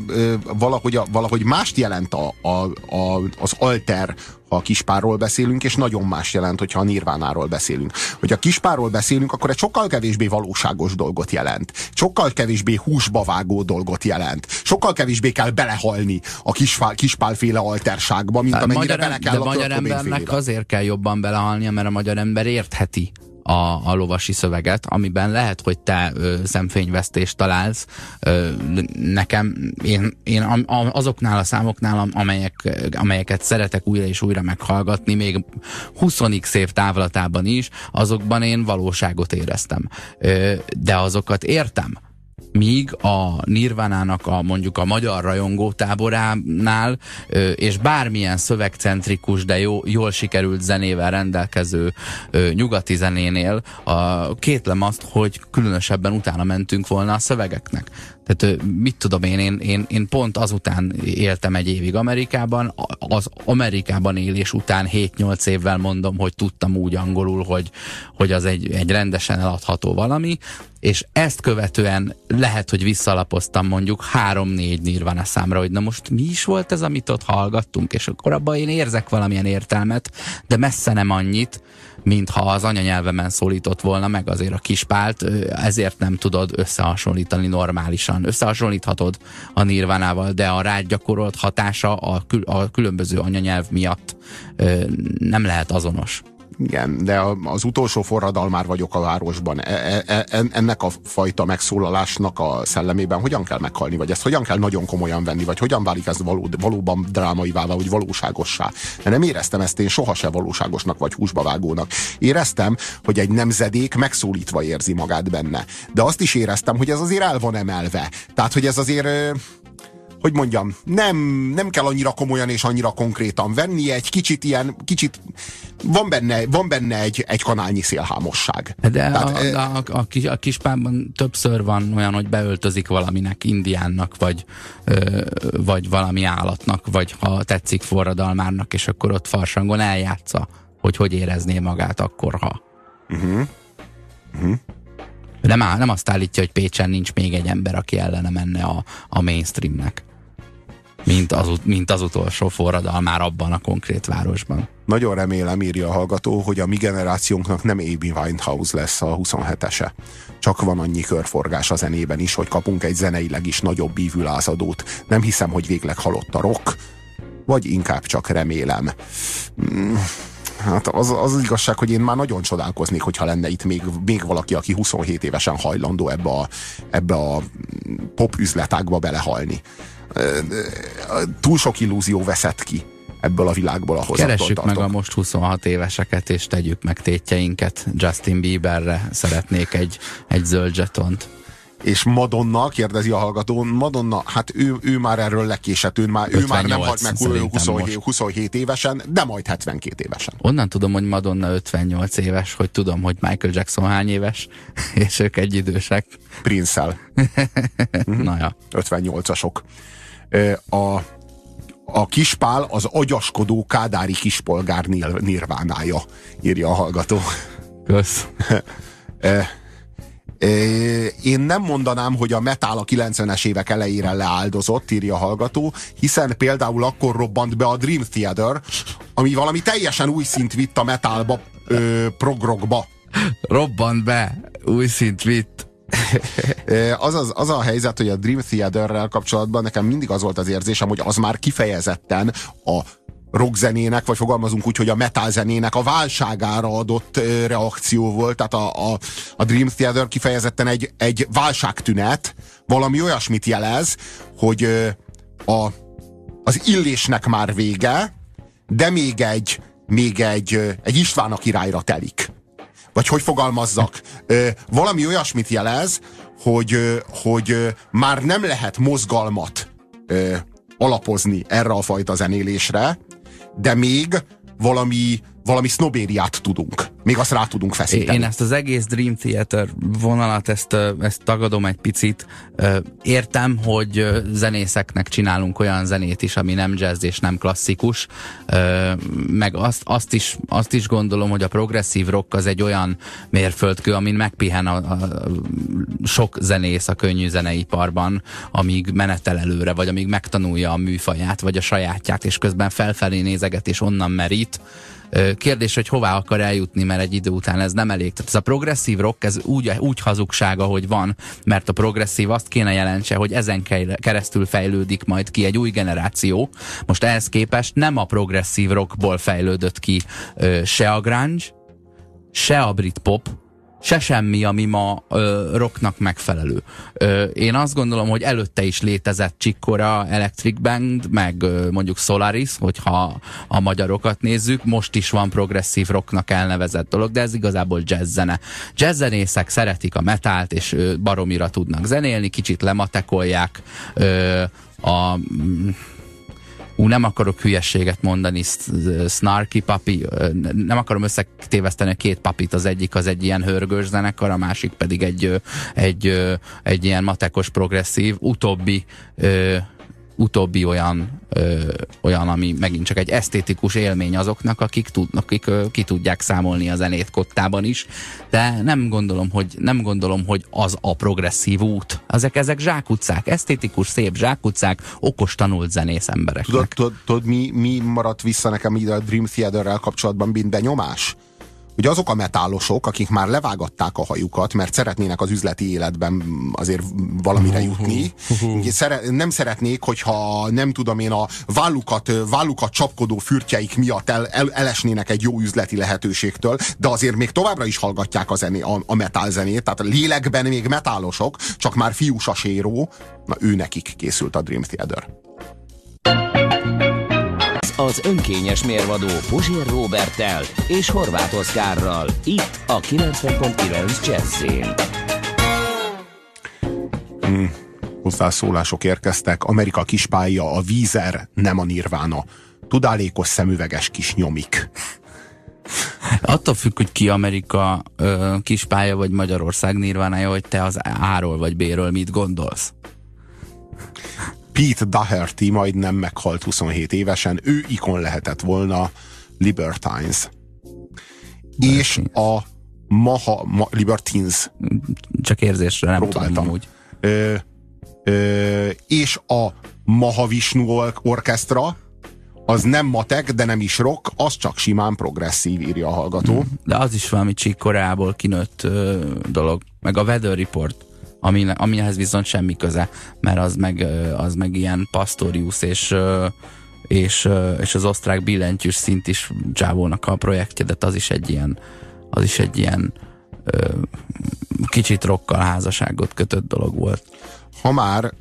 valahogy, valahogy mást jelent a, a, a, az alter, ha a kispárról beszélünk, és nagyon más jelent, hogyha a nirvánáról beszélünk. Hogyha a kispárról beszélünk, akkor egy sokkal kevésbé valóságos dolgot jelent. Sokkal kevésbé húsba vágó dolgot jelent. Sokkal kevésbé kell belehalni a kispál, kispálféle alterságba, mint amennyire magyar, bele kell de a magyar embernek azért kell jobban belehalnia, mert a magyar ember értheti a, a lovasi szöveget, amiben lehet, hogy te ö, szemfényvesztést találsz. Ö, nekem, én, én azoknál a számoknál, amelyek, amelyeket szeretek újra és újra meghallgatni, még 20 év távlatában is, azokban én valóságot éreztem. Ö, de azokat értem míg a Nirvánának a mondjuk a magyar rajongó táboránál és bármilyen szövegcentrikus, de jó, jól sikerült zenével rendelkező nyugati zenénél a kétlem azt, hogy különösebben utána mentünk volna a szövegeknek. Tehát mit tudom én, én, én, én pont azután éltem egy évig Amerikában, az Amerikában élés után 7-8 évvel mondom, hogy tudtam úgy angolul, hogy, hogy az egy, egy rendesen eladható valami, és ezt követően lehet, hogy visszalapoztam mondjuk 3-4 Nirvana számra, hogy na most mi is volt ez, amit ott hallgattunk, és akkor abban én érzek valamilyen értelmet, de messze nem annyit, mintha az anyanyelvemen szólított volna meg azért a kispált, ezért nem tudod összehasonlítani normálisan. Összehasonlíthatod a nirvánával, de a rád gyakorolt hatása a, kül a különböző anyanyelv miatt nem lehet azonos. Igen, de az utolsó forradalmár vagyok a városban. E, e, e, ennek a fajta megszólalásnak a szellemében hogyan kell meghalni, vagy ezt hogyan kell nagyon komolyan venni, vagy hogyan válik ez való, valóban drámaivá, vagy valóságossá. De nem éreztem ezt én sohasem valóságosnak, vagy húsba vágónak. Éreztem, hogy egy nemzedék megszólítva érzi magát benne. De azt is éreztem, hogy ez azért el van emelve. Tehát, hogy ez azért hogy mondjam, nem, nem kell annyira komolyan és annyira konkrétan venni, egy kicsit ilyen, kicsit van benne, van benne egy, egy kanálnyi szélhámosság. De Tehát, a, a, a, a, kis, a kispában többször van olyan, hogy beöltözik valaminek, indiánnak, vagy, ö, vagy valami állatnak, vagy ha tetszik forradalmárnak, és akkor ott farsangon eljátsza, hogy hogy érezné magát akkor, ha. Uh-huh. Uh-huh. Nem, áll, nem azt állítja, hogy Pécsen nincs még egy ember, aki ellene menne a, a mainstreamnek mint az, mint az utolsó forradalmár abban a konkrét városban. Nagyon remélem, írja a hallgató, hogy a mi generációnknak nem Amy Winehouse lesz a 27-ese. Csak van annyi körforgás a zenében is, hogy kapunk egy zeneileg is nagyobb bívülázadót. Nem hiszem, hogy végleg halott a rock, vagy inkább csak remélem. Hmm. Hát az, az igazság, hogy én már nagyon csodálkoznék, hogyha lenne itt még, még valaki, aki 27 évesen hajlandó ebbe a, ebbe a pop üzletágba belehalni túl sok illúzió veszett ki ebből a világból, ahhoz Keressük meg a most 26 éveseket, és tegyük meg tétjeinket. Justin Bieberre szeretnék egy, egy zöld zsetont. És Madonna, kérdezi a hallgató, Madonna, hát ő, ő már erről lekésett, ő már, ő már nem halt meg 27, 27 évesen, de majd 72 évesen. Onnan tudom, hogy Madonna 58 éves, hogy tudom, hogy Michael Jackson hány éves, és ők egy idősek. Prince-el. Na ja. 58-asok a, a kispál az agyaskodó kádári kispolgár nirvánája, írja a hallgató. Kösz. Én nem mondanám, hogy a metal a 90-es évek elejére leáldozott, írja a hallgató, hiszen például akkor robbant be a Dream Theater, ami valami teljesen új szint vitt a metalba, ö, progrogba. Robbant be, új szint vitt az, az, az a helyzet, hogy a Dream Theaterrel kapcsolatban nekem mindig az volt az érzésem, hogy az már kifejezetten a rockzenének, vagy fogalmazunk úgy, hogy a metal zenének a válságára adott reakció volt. Tehát a, a, a Dream Theater kifejezetten egy, egy válságtünet, valami olyasmit jelez, hogy a, az illésnek már vége, de még egy, még egy, egy István a királyra telik. Vagy hogy fogalmazzak? Valami olyasmit jelez, hogy, hogy már nem lehet mozgalmat alapozni erre a fajta zenélésre, de még valami, valami sznobériát tudunk. Még azt rá tudunk feszíteni. Én ezt az egész Dream Theater vonalat, ezt, ezt tagadom egy picit. Értem, hogy zenészeknek csinálunk olyan zenét is, ami nem jazz és nem klasszikus, meg azt, azt, is, azt is gondolom, hogy a progresszív rock az egy olyan mérföldkő, amin megpihen a, a sok zenész a könnyű zeneiparban, amíg menetel előre, vagy amíg megtanulja a műfaját, vagy a sajátját, és közben felfelé nézeget, és onnan merít Kérdés, hogy hová akar eljutni, mert egy idő után ez nem elég. Tehát ez a progresszív rock, ez úgy, úgy hazugsága, hogy van, mert a progresszív azt kéne jelentse, hogy ezen keresztül fejlődik majd ki egy új generáció. Most ehhez képest nem a progresszív rockból fejlődött ki se a grunge, se a brit pop, se semmi, ami ma ö, rocknak megfelelő. Ö, én azt gondolom, hogy előtte is létezett Csikkora, Electric Band, meg ö, mondjuk Solaris, hogyha a magyarokat nézzük, most is van progresszív rocknak elnevezett dolog, de ez igazából jazz zene. Szeretik a metált, és ö, baromira tudnak zenélni, kicsit lematekolják ö, a ú, nem akarok hülyességet mondani, snarky papi, nem akarom összetéveszteni a két papit, az egyik az egy ilyen hörgős zenekar, a másik pedig egy, egy, egy ilyen matekos progresszív, utóbbi utóbbi olyan, ö, olyan, ami megint csak egy esztétikus élmény azoknak, akik, tud, akik ö, ki tudják számolni a zenét kottában is, de nem gondolom, hogy, nem gondolom, hogy az a progresszív út. Ezek, ezek zsákutcák, esztétikus, szép zsákutcák, okos tanult zenész emberek. Tudod, tudod, tudod mi, mi maradt vissza nekem ide a Dream Theater-rel kapcsolatban, benyomás? Ugye azok a metálosok, akik már levágatták a hajukat, mert szeretnének az üzleti életben azért valamire jutni, nem szeretnék, hogyha nem tudom én a vállukat, vállukat csapkodó fürtjeik miatt el, el, elesnének egy jó üzleti lehetőségtől, de azért még továbbra is hallgatják a, zené, a, a metál zenét, tehát a lélekben még metálosok, csak már fiúsaséró, na ő nekik készült a Dream Theater az önkényes mérvadó Puzsér Robertel és Horváth Oszkárral. Itt a 90.9 Jazzin. Hmm. Hozzászólások érkeztek. Amerika kispálya, a vízer, nem a nirvána. Tudálékos szemüveges kis nyomik. Attól függ, hogy ki Amerika ö, kispálya vagy Magyarország nirvánája, hogy te az A-ról vagy B-ről mit gondolsz. Pete Daherty majdnem meghalt 27 évesen, ő ikon lehetett volna Libertines. És a Maha, ma, Libertines. Csak érzésre, nem Próbáltam. tudom úgy. Ö, ö, és a Mahavishnu Orchestra, az nem matek, de nem is rock, az csak simán progresszív, írja a hallgató. De az is valami csík korából kinőtt ö, dolog. Meg a Weather Report ami, amihez viszont semmi köze, mert az meg, az meg ilyen Pastorius és és, és az osztrák billentyűs szint is Csávónak a projektje, de az is egy ilyen az is egy ilyen kicsit rokkal házasságot kötött dolog volt. Ha már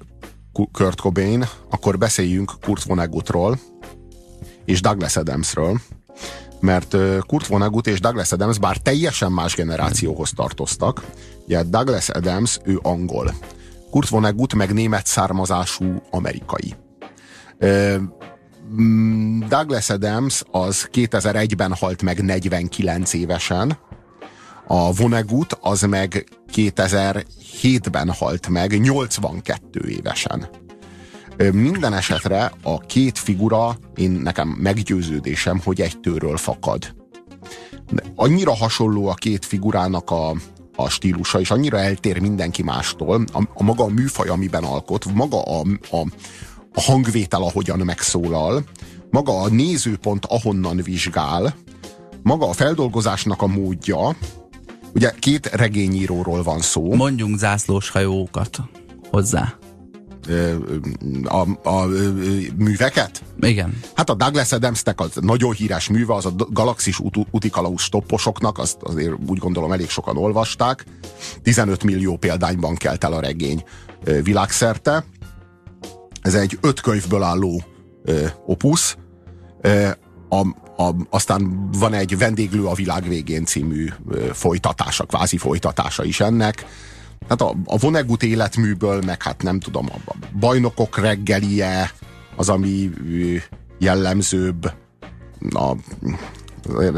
Kurt Cobain, akkor beszéljünk Kurt Vonnegutról és Douglas Adamsről, mert Kurt Vonnegut és Douglas Adams bár teljesen más generációhoz tartoztak, ugye Douglas Adams, ő angol, Kurt Vonnegut meg német származású amerikai. Mm, Douglas Adams az 2001-ben halt meg 49 évesen, a Vonnegut az meg 2007-ben halt meg 82 évesen. Minden esetre a két figura, én nekem meggyőződésem, hogy egy tőről fakad. Annyira hasonló a két figurának a, a stílusa, és annyira eltér mindenki mástól, a, a maga a műfaj, amiben alkot, maga a, a, a hangvétel, ahogyan megszólal, maga a nézőpont, ahonnan vizsgál, maga a feldolgozásnak a módja, ugye két regényíróról van szó. Mondjunk zászlós hajókat hozzá. A, a, műveket? Igen. Hát a Douglas Adamsnek az nagyon híres műve, az a Galaxis ut utikalauz stopposoknak, azt azért úgy gondolom elég sokan olvasták. 15 millió példányban kelt el a regény világszerte. Ez egy öt könyvből álló opusz. A, a, aztán van egy Vendéglő a világ végén című folytatása, kvázi folytatása is ennek hát a, a Vonnegut életműből, meg hát nem tudom, a bajnokok reggelie, az, ami jellemzőbb, a,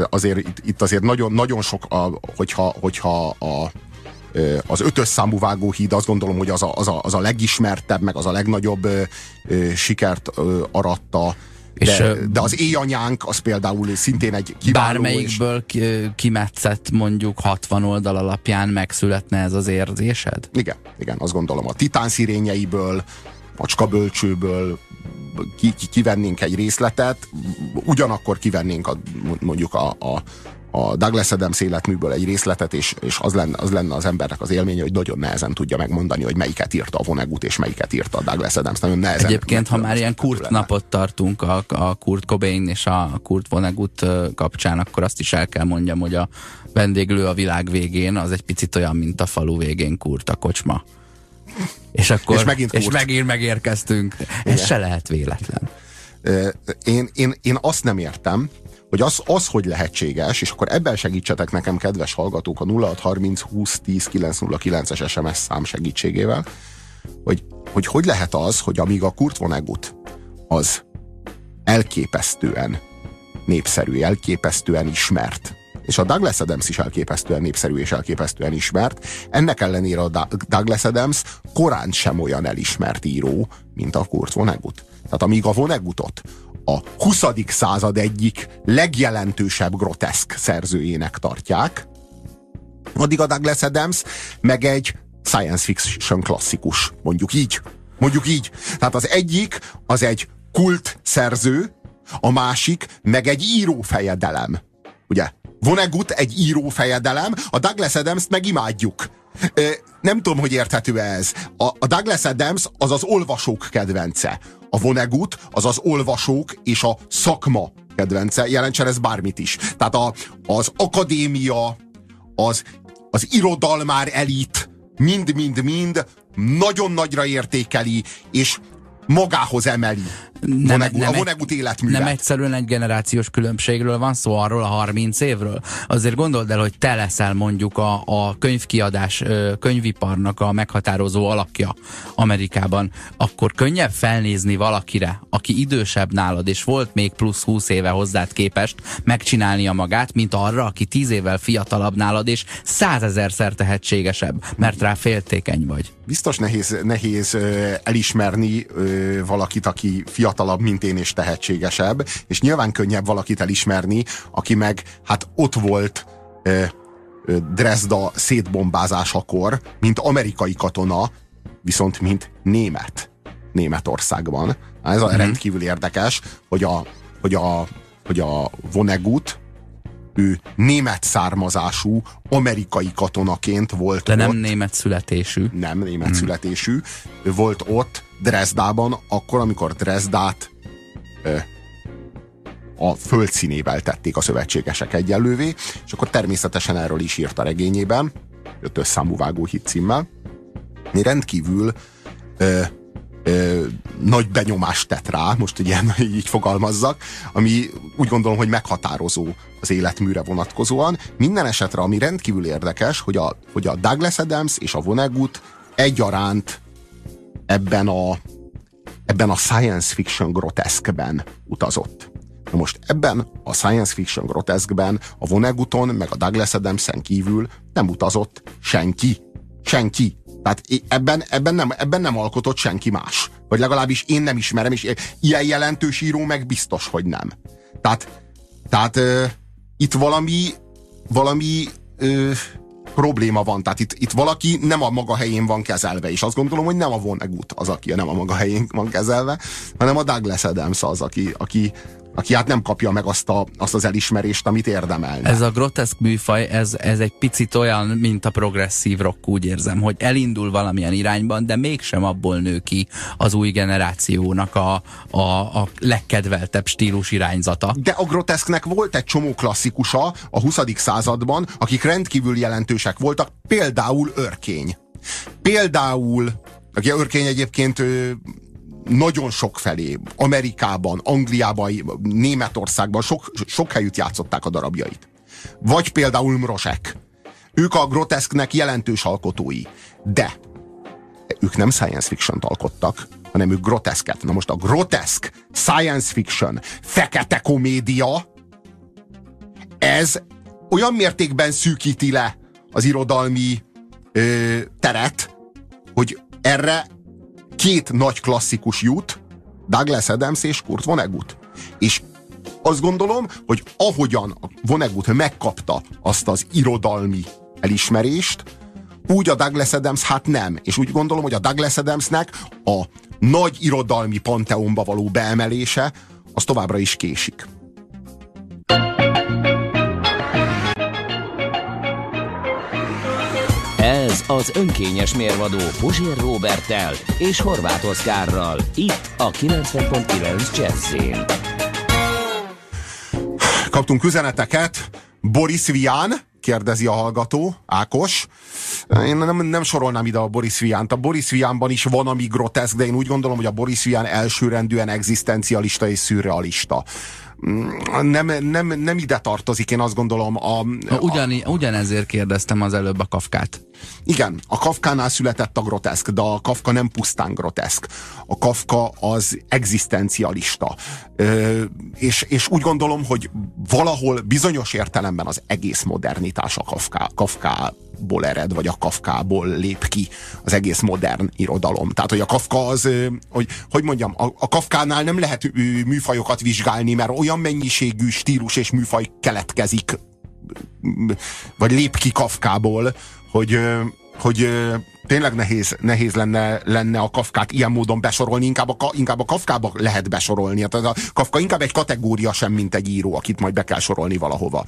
azért itt, itt azért nagyon, nagyon sok, a, hogyha, hogyha a, az ötös számú vágóhíd, azt gondolom, hogy az a, az a, az a legismertebb, meg az a legnagyobb ö, sikert ö, aratta és, de, de az éjanyánk az például szintén egy kiváló... Bármelyikből és... kimetszett mondjuk 60 oldal alapján megszületne ez az érzésed? Igen, igen, azt gondolom. A titán szirényeiből, macska bölcsőből ki, ki, kivennénk egy részletet, ugyanakkor kivennénk a, mondjuk a, a, a Douglas Adams életműből egy részletet, és, és az, lenne, az lenne az embernek az élménye, hogy nagyon nehezen tudja megmondani, hogy melyiket írta a Vonnegut, és melyiket írta a Douglas Adams. Nagyon nehezen. Egyébként, ha már ilyen Kurt lenne. napot tartunk a, a Kurt Cobain és a Kurt Vonnegut kapcsán, akkor azt is el kell mondjam, hogy a vendéglő a világ végén az egy picit olyan, mint a falu végén Kurt a kocsma. És akkor és megint, és megint megérkeztünk. Ez Igen. se lehet véletlen. Én, én, én azt nem értem, hogy az, az hogy lehetséges, és akkor ebben segítsetek nekem, kedves hallgatók, a 0630 20 10 909-es SMS szám segítségével, hogy, hogy hogy lehet az, hogy amíg a Kurt Vonnegut az elképesztően népszerű, elképesztően ismert, és a Douglas Adams is elképesztően népszerű és elképesztően ismert. Ennek ellenére a Douglas Adams korán sem olyan elismert író, mint a Kurt Vonnegut. Tehát amíg a Vonnegutot a 20. század egyik legjelentősebb groteszk szerzőjének tartják, addig a Douglas Adams meg egy science fiction klasszikus, mondjuk így. Mondjuk így. Tehát az egyik az egy kult szerző, a másik meg egy írófejedelem. Ugye? Vonnegut egy írófejedelem, a Douglas Adams-t meg imádjuk. Nem tudom, hogy érthető ez. A, a Douglas Adams az az olvasók kedvence. A Vonnegut az az olvasók és a szakma kedvence. Jelentsen ez bármit is. Tehát a, az akadémia, az, az irodalmár elit, mind-mind-mind nagyon nagyra értékeli, és magához emeli nem, Vonnegut, nem, a Vonnegut életművet. Nem egyszerűen egy generációs különbségről van szó, arról a 30 évről. Azért gondold el, hogy te leszel mondjuk a, a könyvkiadás, könyviparnak a meghatározó alakja Amerikában, akkor könnyebb felnézni valakire, aki idősebb nálad, és volt még plusz 20 éve hozzád képest megcsinálnia magát, mint arra, aki 10 évvel fiatalabb nálad, és százezerszer tehetségesebb, mert rá féltékeny vagy. Biztos nehéz, nehéz elismerni valakit, aki fiatalabb fiatalabb, mint én, és tehetségesebb, és nyilván könnyebb valakit elismerni, aki meg hát ott volt ö, ö, Dresda szétbombázásakor, mint amerikai katona, viszont mint német Németországban. Ez a mm-hmm. rendkívül érdekes, hogy a, hogy a, hogy a Vonnegut, ő német származású, amerikai katonaként volt De nem német születésű. Nem német mm. születésű. Ő volt ott Dresdában, akkor, amikor Dresdát ö, a földszínével tették a szövetségesek egyenlővé, és akkor természetesen erről is írt a regényében, ötös számú vágóhit címmel. Mi rendkívül ö, ö, nagy benyomást tett rá, most ugye így fogalmazzak, ami úgy gondolom, hogy meghatározó az életműre vonatkozóan. Minden esetre, ami rendkívül érdekes, hogy a, hogy a Douglas Adams és a Vonnegut egyaránt ebben a, ebben a science fiction groteszkben utazott. Na most ebben a science fiction groteszkben a Vonneguton meg a Douglas Adamsen kívül nem utazott senki. Senki. Tehát ebben, ebben, nem, ebben nem alkotott senki más. Vagy legalábbis én nem ismerem, és ilyen jelentős író meg biztos, hogy nem. Tehát, tehát ö, itt valami, valami ö, probléma van. Tehát itt, itt valaki nem a maga helyén van kezelve, és azt gondolom, hogy nem a Vonnegut az, aki nem a maga helyén van kezelve, hanem a Douglas Adams az, aki, aki aki hát nem kapja meg azt, a, azt az elismerést, amit érdemelne. Ez a groteszk műfaj, ez, ez egy picit olyan, mint a progresszív rock, úgy érzem, hogy elindul valamilyen irányban, de mégsem abból nő ki az új generációnak a, a, a legkedveltebb stílus irányzata. De a groteszknek volt egy csomó klasszikusa a 20. században, akik rendkívül jelentősek voltak, például Örkény. Például, aki Örkény egyébként nagyon sok felé, Amerikában, Angliában, Németországban sok, sok helyütt játszották a darabjait. Vagy például Mrosek. Ők a groteszknek jelentős alkotói. De ők nem science fiction alkottak, hanem ők groteszket. Na most a groteszk, science fiction, fekete komédia, ez olyan mértékben szűkíti le az irodalmi ö, teret, hogy erre két nagy klasszikus jut, Douglas Adams és Kurt Vonnegut. És azt gondolom, hogy ahogyan Vonnegut megkapta azt az irodalmi elismerést, úgy a Douglas Adams hát nem. És úgy gondolom, hogy a Douglas Adamsnek a nagy irodalmi panteonba való beemelése az továbbra is késik. Ez az önkényes mérvadó Puzsér Robertel és Horváth Oszkárral. Itt a 90.9 Jazzin. Kaptunk üzeneteket. Boris Vian, kérdezi a hallgató, Ákos. Én nem, nem sorolnám ide a Boris Viánt. A Boris Viánban is van, ami groteszk, de én úgy gondolom, hogy a Boris Vian elsőrendűen egzisztencialista és szürrealista nem, nem, nem ide tartozik, én azt gondolom. A, Ugyan, a, ugyanezért kérdeztem az előbb a Kafkát. Igen, a Kafkánál született a groteszk, de a Kafka nem pusztán groteszk. A Kafka az egzisztencialista. Ö, és, és úgy gondolom, hogy valahol bizonyos értelemben az egész modernitás a Kafka, Kafka ból ered, vagy a Kafkából lép ki az egész modern irodalom. Tehát, hogy a Kafka az, hogy, hogy mondjam, a, a Kafkánál nem lehet műfajokat vizsgálni, mert olyan mennyiségű stílus és műfaj keletkezik, vagy lép ki Kafkából, hogy, hogy tényleg nehéz, nehéz lenne, lenne a Kafkát ilyen módon besorolni, inkább a, inkább a Kafkába lehet besorolni. Hát a Kafka inkább egy kategória sem, mint egy író, akit majd be kell sorolni valahova.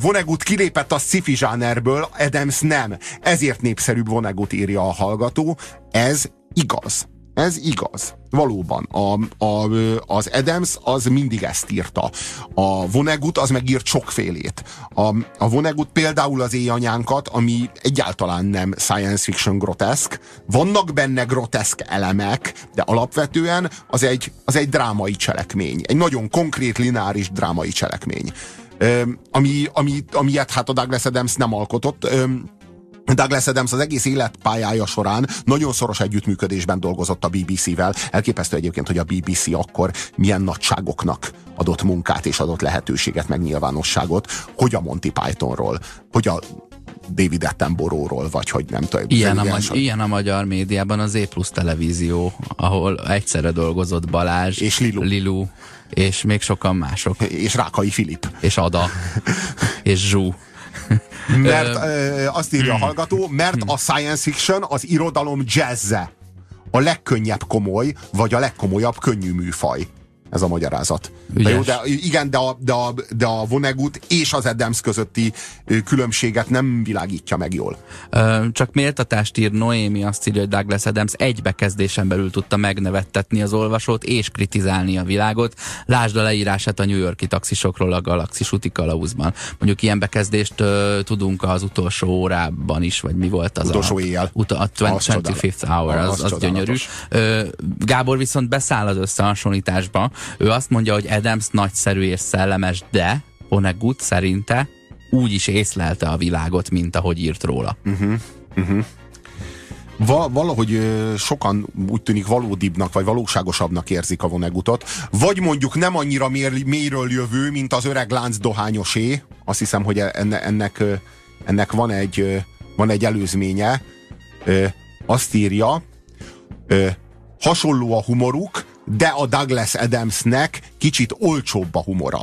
Vonnegut kilépett a sci-fi zsánerből, Adams nem. Ezért népszerűbb Vonnegut írja a hallgató. Ez igaz. Ez igaz. Valóban. A, a, az Adams az mindig ezt írta. A Vonnegut az megírt sokfélét. A, a Vonnegut például az éjanyánkat, ami egyáltalán nem science fiction groteszk. Vannak benne groteszk elemek, de alapvetően az egy, az egy drámai cselekmény. Egy nagyon konkrét, lineáris drámai cselekmény. Ö, ami, ami, amilyet hát a Douglas Adams nem alkotott. Ö, Douglas Adams az egész életpályája során nagyon szoros együttműködésben dolgozott a BBC-vel. Elképesztő egyébként, hogy a BBC akkor milyen nagyságoknak adott munkát és adott lehetőséget, meg nyilvánosságot, hogy a Monty Pythonról, hogy a David Attenborough-ról, vagy hogy nem tudom. Ilyen a, magy- ilyen a magyar médiában az E plusz televízió, ahol egyszerre dolgozott Balázs, és Lilu, Lilu és még sokan mások. És Rákai Filip. És Ada. és Zsú. Mert ö, azt írja a hallgató, mert a science fiction az irodalom jazzze. A legkönnyebb komoly, vagy a legkomolyabb könnyű műfaj ez a magyarázat. De jó, de, igen, de a, de, a, de a Vonnegut és az Adams közötti különbséget nem világítja meg jól. Ö, csak méltatást ír Noémi, azt írja, hogy Douglas Adams egy bekezdésen belül tudta megnevettetni az olvasót és kritizálni a világot. Lásd a leírását a New Yorki taxisokról a Galaxis úti kalauzban. Mondjuk ilyen bekezdést ö, tudunk az utolsó órában is, vagy mi volt az utolsó a... éjjel. Uta, a 25th hour, az, az, az gyönyörű. Ö, Gábor viszont beszáll az összehasonlításba, ő azt mondja, hogy Adams nagyszerű és szellemes, de Vonnegut szerinte úgy is észlelte a világot, mint ahogy írt róla. Uh-huh. Uh-huh. Va, valahogy ö, sokan úgy tűnik valódibbnak, vagy valóságosabbnak érzik a Vonnegutot, vagy mondjuk nem annyira mér, mélyről jövő, mint az öreg lánc dohányosé. Azt hiszem, hogy enne, ennek, ennek van egy, van egy előzménye. Azt írja, hasonló a humoruk, de a Douglas Adamsnek kicsit olcsóbb a humora.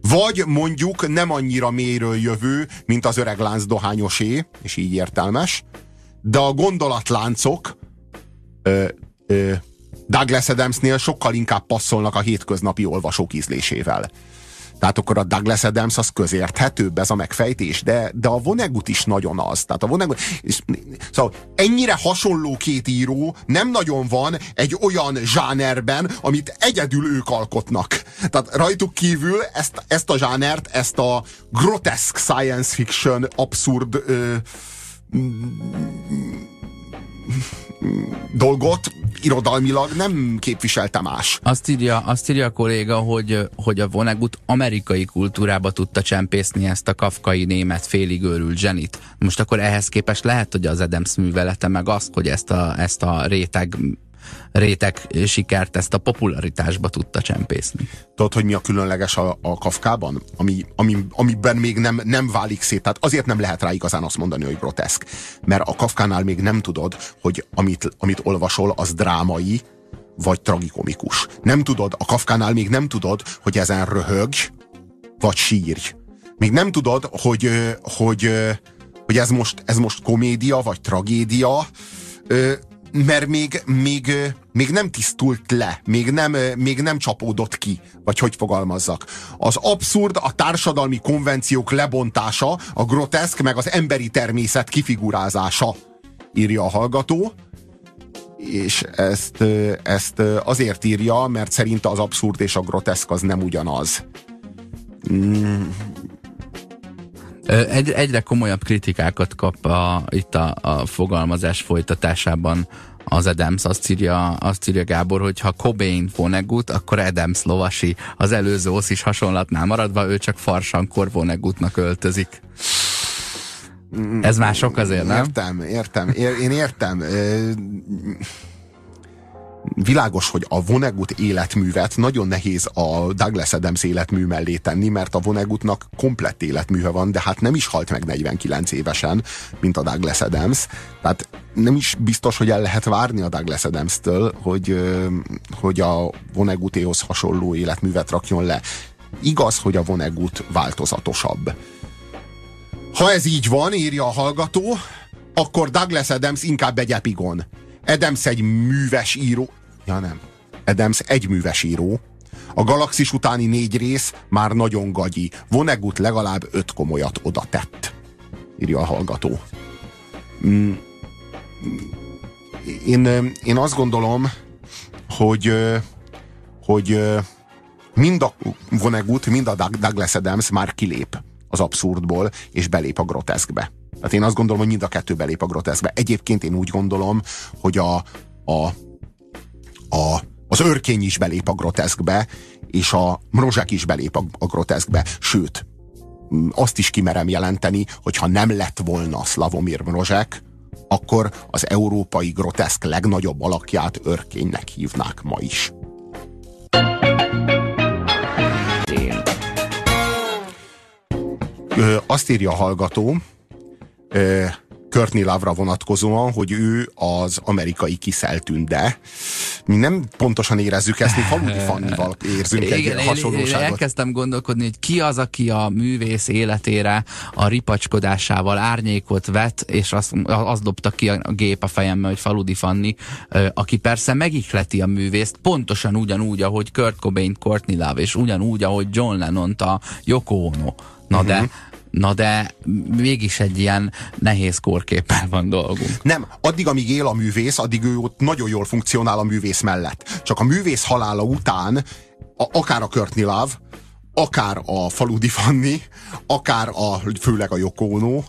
Vagy mondjuk nem annyira mélyről jövő, mint az öreg lánc dohányosé, és így értelmes, de a gondolatláncok ö, ö, Douglas Adamsnél sokkal inkább passzolnak a hétköznapi olvasók ízlésével. Tehát akkor a Douglas Adams az közérthetőbb ez a megfejtés, de, de a Vonnegut is nagyon az. Tehát a Vonnegut, és, szóval ennyire hasonló két író nem nagyon van egy olyan zsánerben, amit egyedül ők alkotnak. Tehát rajtuk kívül ezt, ezt a zsánert, ezt a groteszk science fiction abszurd ö, dolgot irodalmilag nem képviselte más. Azt írja, azt írja a kolléga, hogy, hogy a Vonnegut amerikai kultúrába tudta csempészni ezt a kafkai német félig őrült zsenit. Most akkor ehhez képest lehet, hogy az Adams művelete meg az, hogy ezt a, ezt a réteg réteg sikert ezt a popularitásba tudta csempészni. Tudod, hogy mi a különleges a, a Kafkában? Ami, ami, amiben még nem, nem válik szét. Tehát azért nem lehet rá igazán azt mondani, hogy groteszk. Mert a Kafkánál még nem tudod, hogy amit, amit olvasol, az drámai, vagy tragikomikus. Nem tudod, a Kafkánál még nem tudod, hogy ezen röhög, vagy sírj. Még nem tudod, hogy, hogy, hogy ez, most, ez most komédia, vagy tragédia mert még, még, még nem tisztult le, még nem, még nem csapódott ki, vagy hogy fogalmazzak. Az abszurd, a társadalmi konvenciók lebontása, a groteszk, meg az emberi természet kifigurázása, írja a hallgató, és ezt, ezt azért írja, mert szerinte az abszurd és a groteszk az nem ugyanaz. Mm, egy, egyre komolyabb kritikákat kap a, itt a, a fogalmazás folytatásában az Adams. Azt írja, azt írja Gábor, hogy ha Cobain Vonnegut, akkor Adams lovasi. Az előző osz is hasonlatnál maradva, ő csak farsankor Vonnegutnak öltözik. Ez már sok azért, nem? Értem, értem. Én értem világos, hogy a Vonnegut életművet nagyon nehéz a Douglas Adams életmű mellé tenni, mert a Vonnegutnak komplett életműve van, de hát nem is halt meg 49 évesen, mint a Douglas Adams. Tehát nem is biztos, hogy el lehet várni a Douglas Adams-től, hogy, hogy a Vonnegutéhoz hasonló életművet rakjon le. Igaz, hogy a Vonnegut változatosabb. Ha ez így van, írja a hallgató, akkor Douglas Adams inkább egy epigon. Adams egy műves író. Ja nem. Adams egy műves író. A galaxis utáni négy rész már nagyon gagyi. Vonnegut legalább öt komolyat oda tett. Írja a hallgató. Mm. Én, én azt gondolom, hogy, hogy mind a Vonnegut, mind a Douglas Adams már kilép az abszurdból, és belép a groteszkbe. Tehát én azt gondolom, hogy mind a kettő belép a groteszkbe. Egyébként én úgy gondolom, hogy a, a, a, az örkény is belép a groteszkbe, és a mrozsek is belép a, a groteszkbe. Sőt, azt is kimerem jelenteni, hogy ha nem lett volna Slavomir Mrozsek, akkor az európai groteszk legnagyobb alakját örkénynek hívnák ma is. Ö, azt írja a hallgató, Courtney Lavra vonatkozóan, hogy ő az amerikai kiszeltünde. Mi nem pontosan érezzük ezt, mi Faludi Fannival érzünk Igen, egy hasonlóságot. Én elkezdtem gondolkodni, hogy ki az, aki a művész életére a ripacskodásával árnyékot vet, és azt, azt dobta ki a gép a fejembe, hogy Faludi Fanni, aki persze megihleti a művészt, pontosan ugyanúgy, ahogy Kurt Cobain Courtney Love, és ugyanúgy, ahogy John Lennon a Yoko Ono. Na uh -huh. de mhm. Na de mégis egy ilyen nehéz kórképpel van dolgunk. Nem, addig, amíg él a művész, addig ő ott nagyon jól funkcionál a művész mellett. Csak a művész halála után, a, akár a Courtney Love, akár a Faludi Fanni, akár a, főleg a Ono,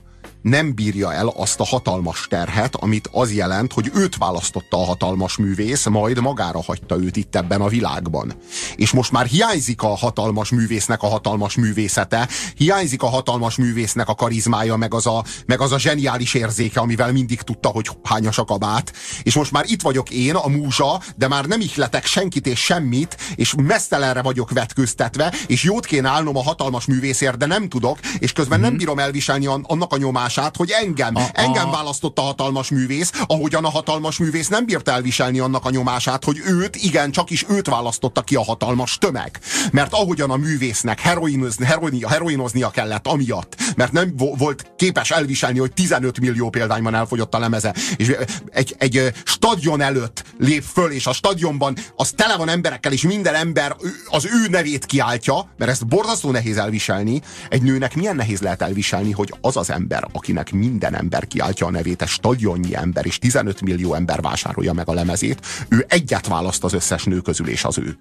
nem bírja el azt a hatalmas terhet, amit az jelent, hogy őt választotta a hatalmas művész, majd magára hagyta őt itt ebben a világban. És most már hiányzik a hatalmas művésznek a hatalmas művészete, hiányzik a hatalmas művésznek a karizmája, meg az a, meg az a zseniális érzéke, amivel mindig tudta, hogy hányas a kabát. És most már itt vagyok én, a múzsa, de már nem ihletek senkit és semmit, és mesztelenre vagyok vetköztetve, és jót kéne állnom a hatalmas művészért, de nem tudok, és közben mm-hmm. nem bírom elviselni annak a nyomását, nyomását, hogy engem, a, engem választott a hatalmas művész, ahogyan a hatalmas művész nem bírta elviselni annak a nyomását, hogy őt, igen, csak is őt választotta ki a hatalmas tömeg. Mert ahogyan a művésznek heroinozni, heroin, heroinoznia kellett amiatt, mert nem volt képes elviselni, hogy 15 millió példányban elfogyott a lemeze, és egy, egy stadion előtt lép föl, és a stadionban az tele van emberekkel, és minden ember az ő nevét kiáltja, mert ezt borzasztó nehéz elviselni. Egy nőnek milyen nehéz lehet elviselni, hogy az az ember, akinek minden ember kiáltja a nevét, egy stadionnyi ember, és 15 millió ember vásárolja meg a lemezét, ő egyet választ az összes nő közül, és az ő.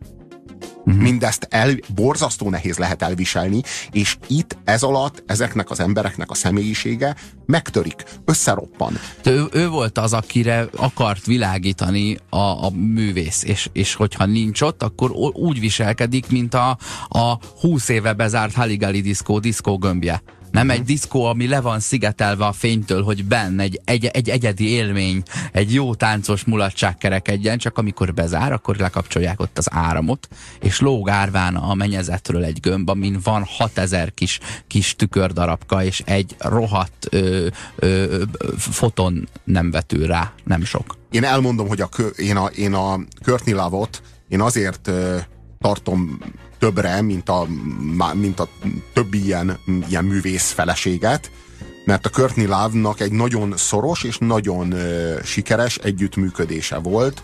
Uh-huh. Mindezt el, borzasztó nehéz lehet elviselni, és itt ez alatt ezeknek az embereknek a személyisége megtörik, összeroppan. Ő, ő volt az, akire akart világítani a, a művész, és, és hogyha nincs ott, akkor úgy viselkedik, mint a, a 20 éve bezárt Haligali diszkó, diszkó gömbje. Nem egy diszkó, ami le van szigetelve a fénytől, hogy benne egy, egy, egy egyedi élmény, egy jó táncos mulatság kerekedjen, csak amikor bezár, akkor lekapcsolják ott az áramot, és lóg árván a mennyezetről egy gömb, amin van 6000 kis, kis tükördarabka, és egy rohadt ö, ö, foton nem vetül rá, nem sok. Én elmondom, hogy a, én a, én a Courtney Love-ot én azért ö, tartom többre, mint a, mint a többi ilyen, ilyen művész feleséget, mert a Courtney Love-nak egy nagyon szoros és nagyon ö, sikeres együttműködése volt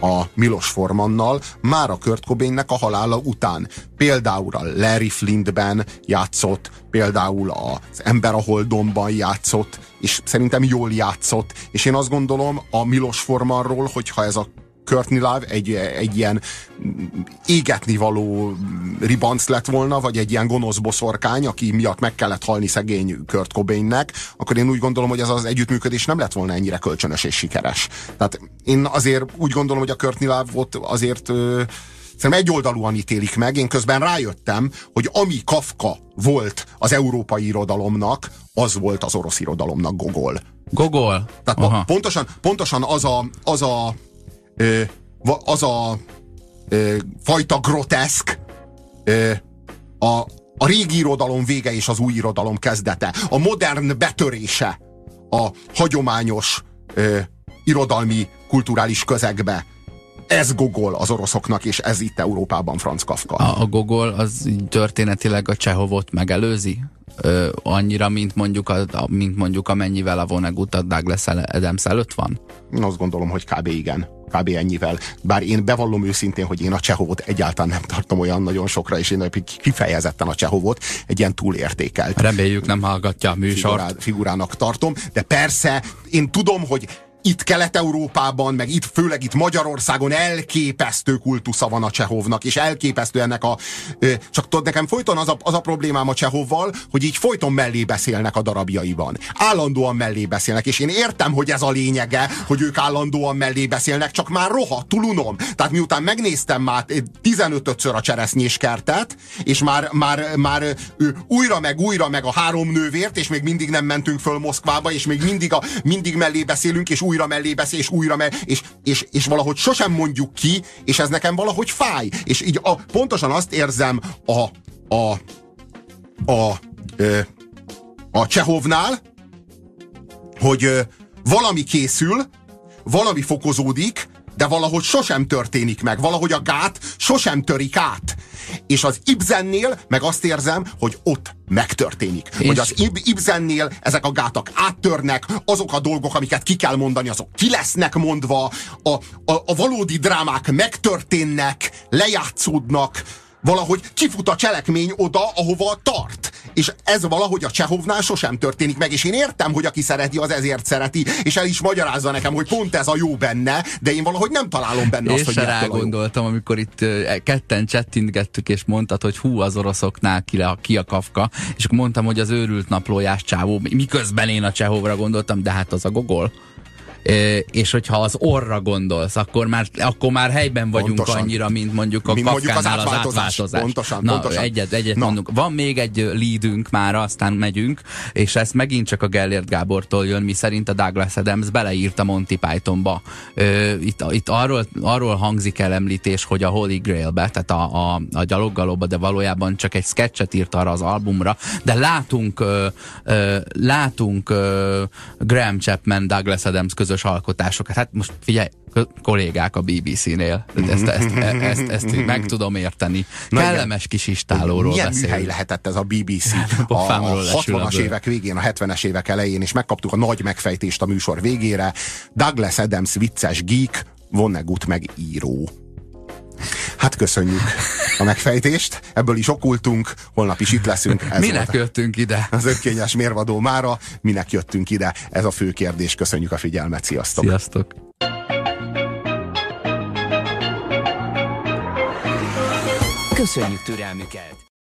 a Milos Formannal, már a Kurt Cobainnek a halála után. Például a Larry Flintben játszott, például az Ember a Holdonban játszott, és szerintem jól játszott, és én azt gondolom a Milos Formanról, hogyha ez a Courtney Love egy, egy ilyen égetni való ribanc lett volna, vagy egy ilyen gonosz boszorkány, aki miatt meg kellett halni szegény Kurt Cobainnek, akkor én úgy gondolom, hogy ez az együttműködés nem lett volna ennyire kölcsönös és sikeres. Tehát én azért úgy gondolom, hogy a Courtney Love-ot azért ö, szerintem egyoldalúan ítélik meg. Én közben rájöttem, hogy ami Kafka volt az európai irodalomnak, az volt az orosz irodalomnak Gogol. Gogol? Tehát Aha. pontosan, pontosan az a, az a az a fajta groteszk a, a régi irodalom vége és az új irodalom kezdete. A modern betörése a hagyományos irodalmi, kulturális közegbe. Ez Gogol az oroszoknak, és ez itt Európában Franz Kafka. A, a Gogol az történetileg a Csehovot megelőzi? Ö, annyira, mint mondjuk, a, mint mondjuk amennyivel a Vonnegut a Douglas Adams előtt van? Én azt gondolom, hogy kb. igen kb. ennyivel. Bár én bevallom őszintén, hogy én a Csehovot egyáltalán nem tartom olyan nagyon sokra, és én kifejezetten a Csehovot egy ilyen túlértékelt. Reméljük nem hallgatja a műsort. Figurá, figurának tartom, de persze én tudom, hogy itt Kelet-Európában, meg itt, főleg itt Magyarországon elképesztő kultusza van a Csehovnak, és elképesztő ennek a... Csak tudod, nekem folyton az a, az a problémám a Csehovval, hogy így folyton mellé beszélnek a darabjaiban. Állandóan mellé beszélnek, és én értem, hogy ez a lényege, hogy ők állandóan mellé beszélnek, csak már rohadtul unom. Tehát miután megnéztem már 15-ször a cseresznyés kertet, és már, már, már újra meg újra meg a három nővért, és még mindig nem mentünk föl Moszkvába, és még mindig, a, mindig mellé beszélünk, és új újra mellé beszél, és újra mellé, és, és, és valahogy sosem mondjuk ki, és ez nekem valahogy fáj. És így a, pontosan azt érzem a, a, a, a Csehovnál, hogy valami készül, valami fokozódik, de valahogy sosem történik meg, valahogy a gát sosem törik át. És az Ibzennél meg azt érzem, hogy ott megtörténik. És... Hogy az Ibzennél ezek a gátak áttörnek, azok a dolgok, amiket ki kell mondani, azok ki lesznek mondva, a, a, a valódi drámák megtörténnek, lejátszódnak, valahogy kifut a cselekmény oda, ahova tart. És ez valahogy a Csehovnál sosem történik meg, és én értem, hogy aki szereti, az ezért szereti, és el is magyarázza nekem, hogy pont ez a jó benne, de én valahogy nem találom benne én azt, hogy rá gondoltam, amikor itt e, ketten csettintgettük, és mondtad, hogy hú, az oroszoknál ki, a, ki a kafka, és mondtam, hogy az őrült naplójás csávó, miközben én a Csehovra gondoltam, de hát az a gogol. És hogyha az orra gondolsz, akkor már, akkor már helyben vagyunk pontosan. annyira, mint mondjuk a mint mondjuk az átváltozás. Az átváltozás. Pontosan, Na, pontosan. egyet, egyet Na. mondunk. Van még egy leadünk már, aztán megyünk, és ez megint csak a Gellért Gábortól jön, mi szerint a Douglas Adams beleírta Monty Pythonba. Itt, itt arról, arról hangzik el említés, hogy a Holy Grailbe, tehát a, a, a gyaloggalóba, de valójában csak egy sketchet írt arra az albumra, de látunk látunk Graham Chapman, Douglas Adams közös alkotásokat. Hát most figyelj, kollégák a BBC-nél. Ezt, ezt, ezt, ezt, ezt meg tudom érteni. Na Kellemes kis istálóról Milyen beszélünk. műhely lehetett ez a BBC a, a 60-as évek végén, a 70-es évek elején, és megkaptuk a nagy megfejtést a műsor végére. Douglas Adams vicces geek, Vonnegut meg író. Hát köszönjük a megfejtést, ebből is okultunk, holnap is itt leszünk. Ez minek volt jöttünk ide? Az önkényes mérvadó mára, minek jöttünk ide? Ez a fő kérdés. Köszönjük a figyelmet, sziasztok! Sziasztok! Köszönjük türelmüket!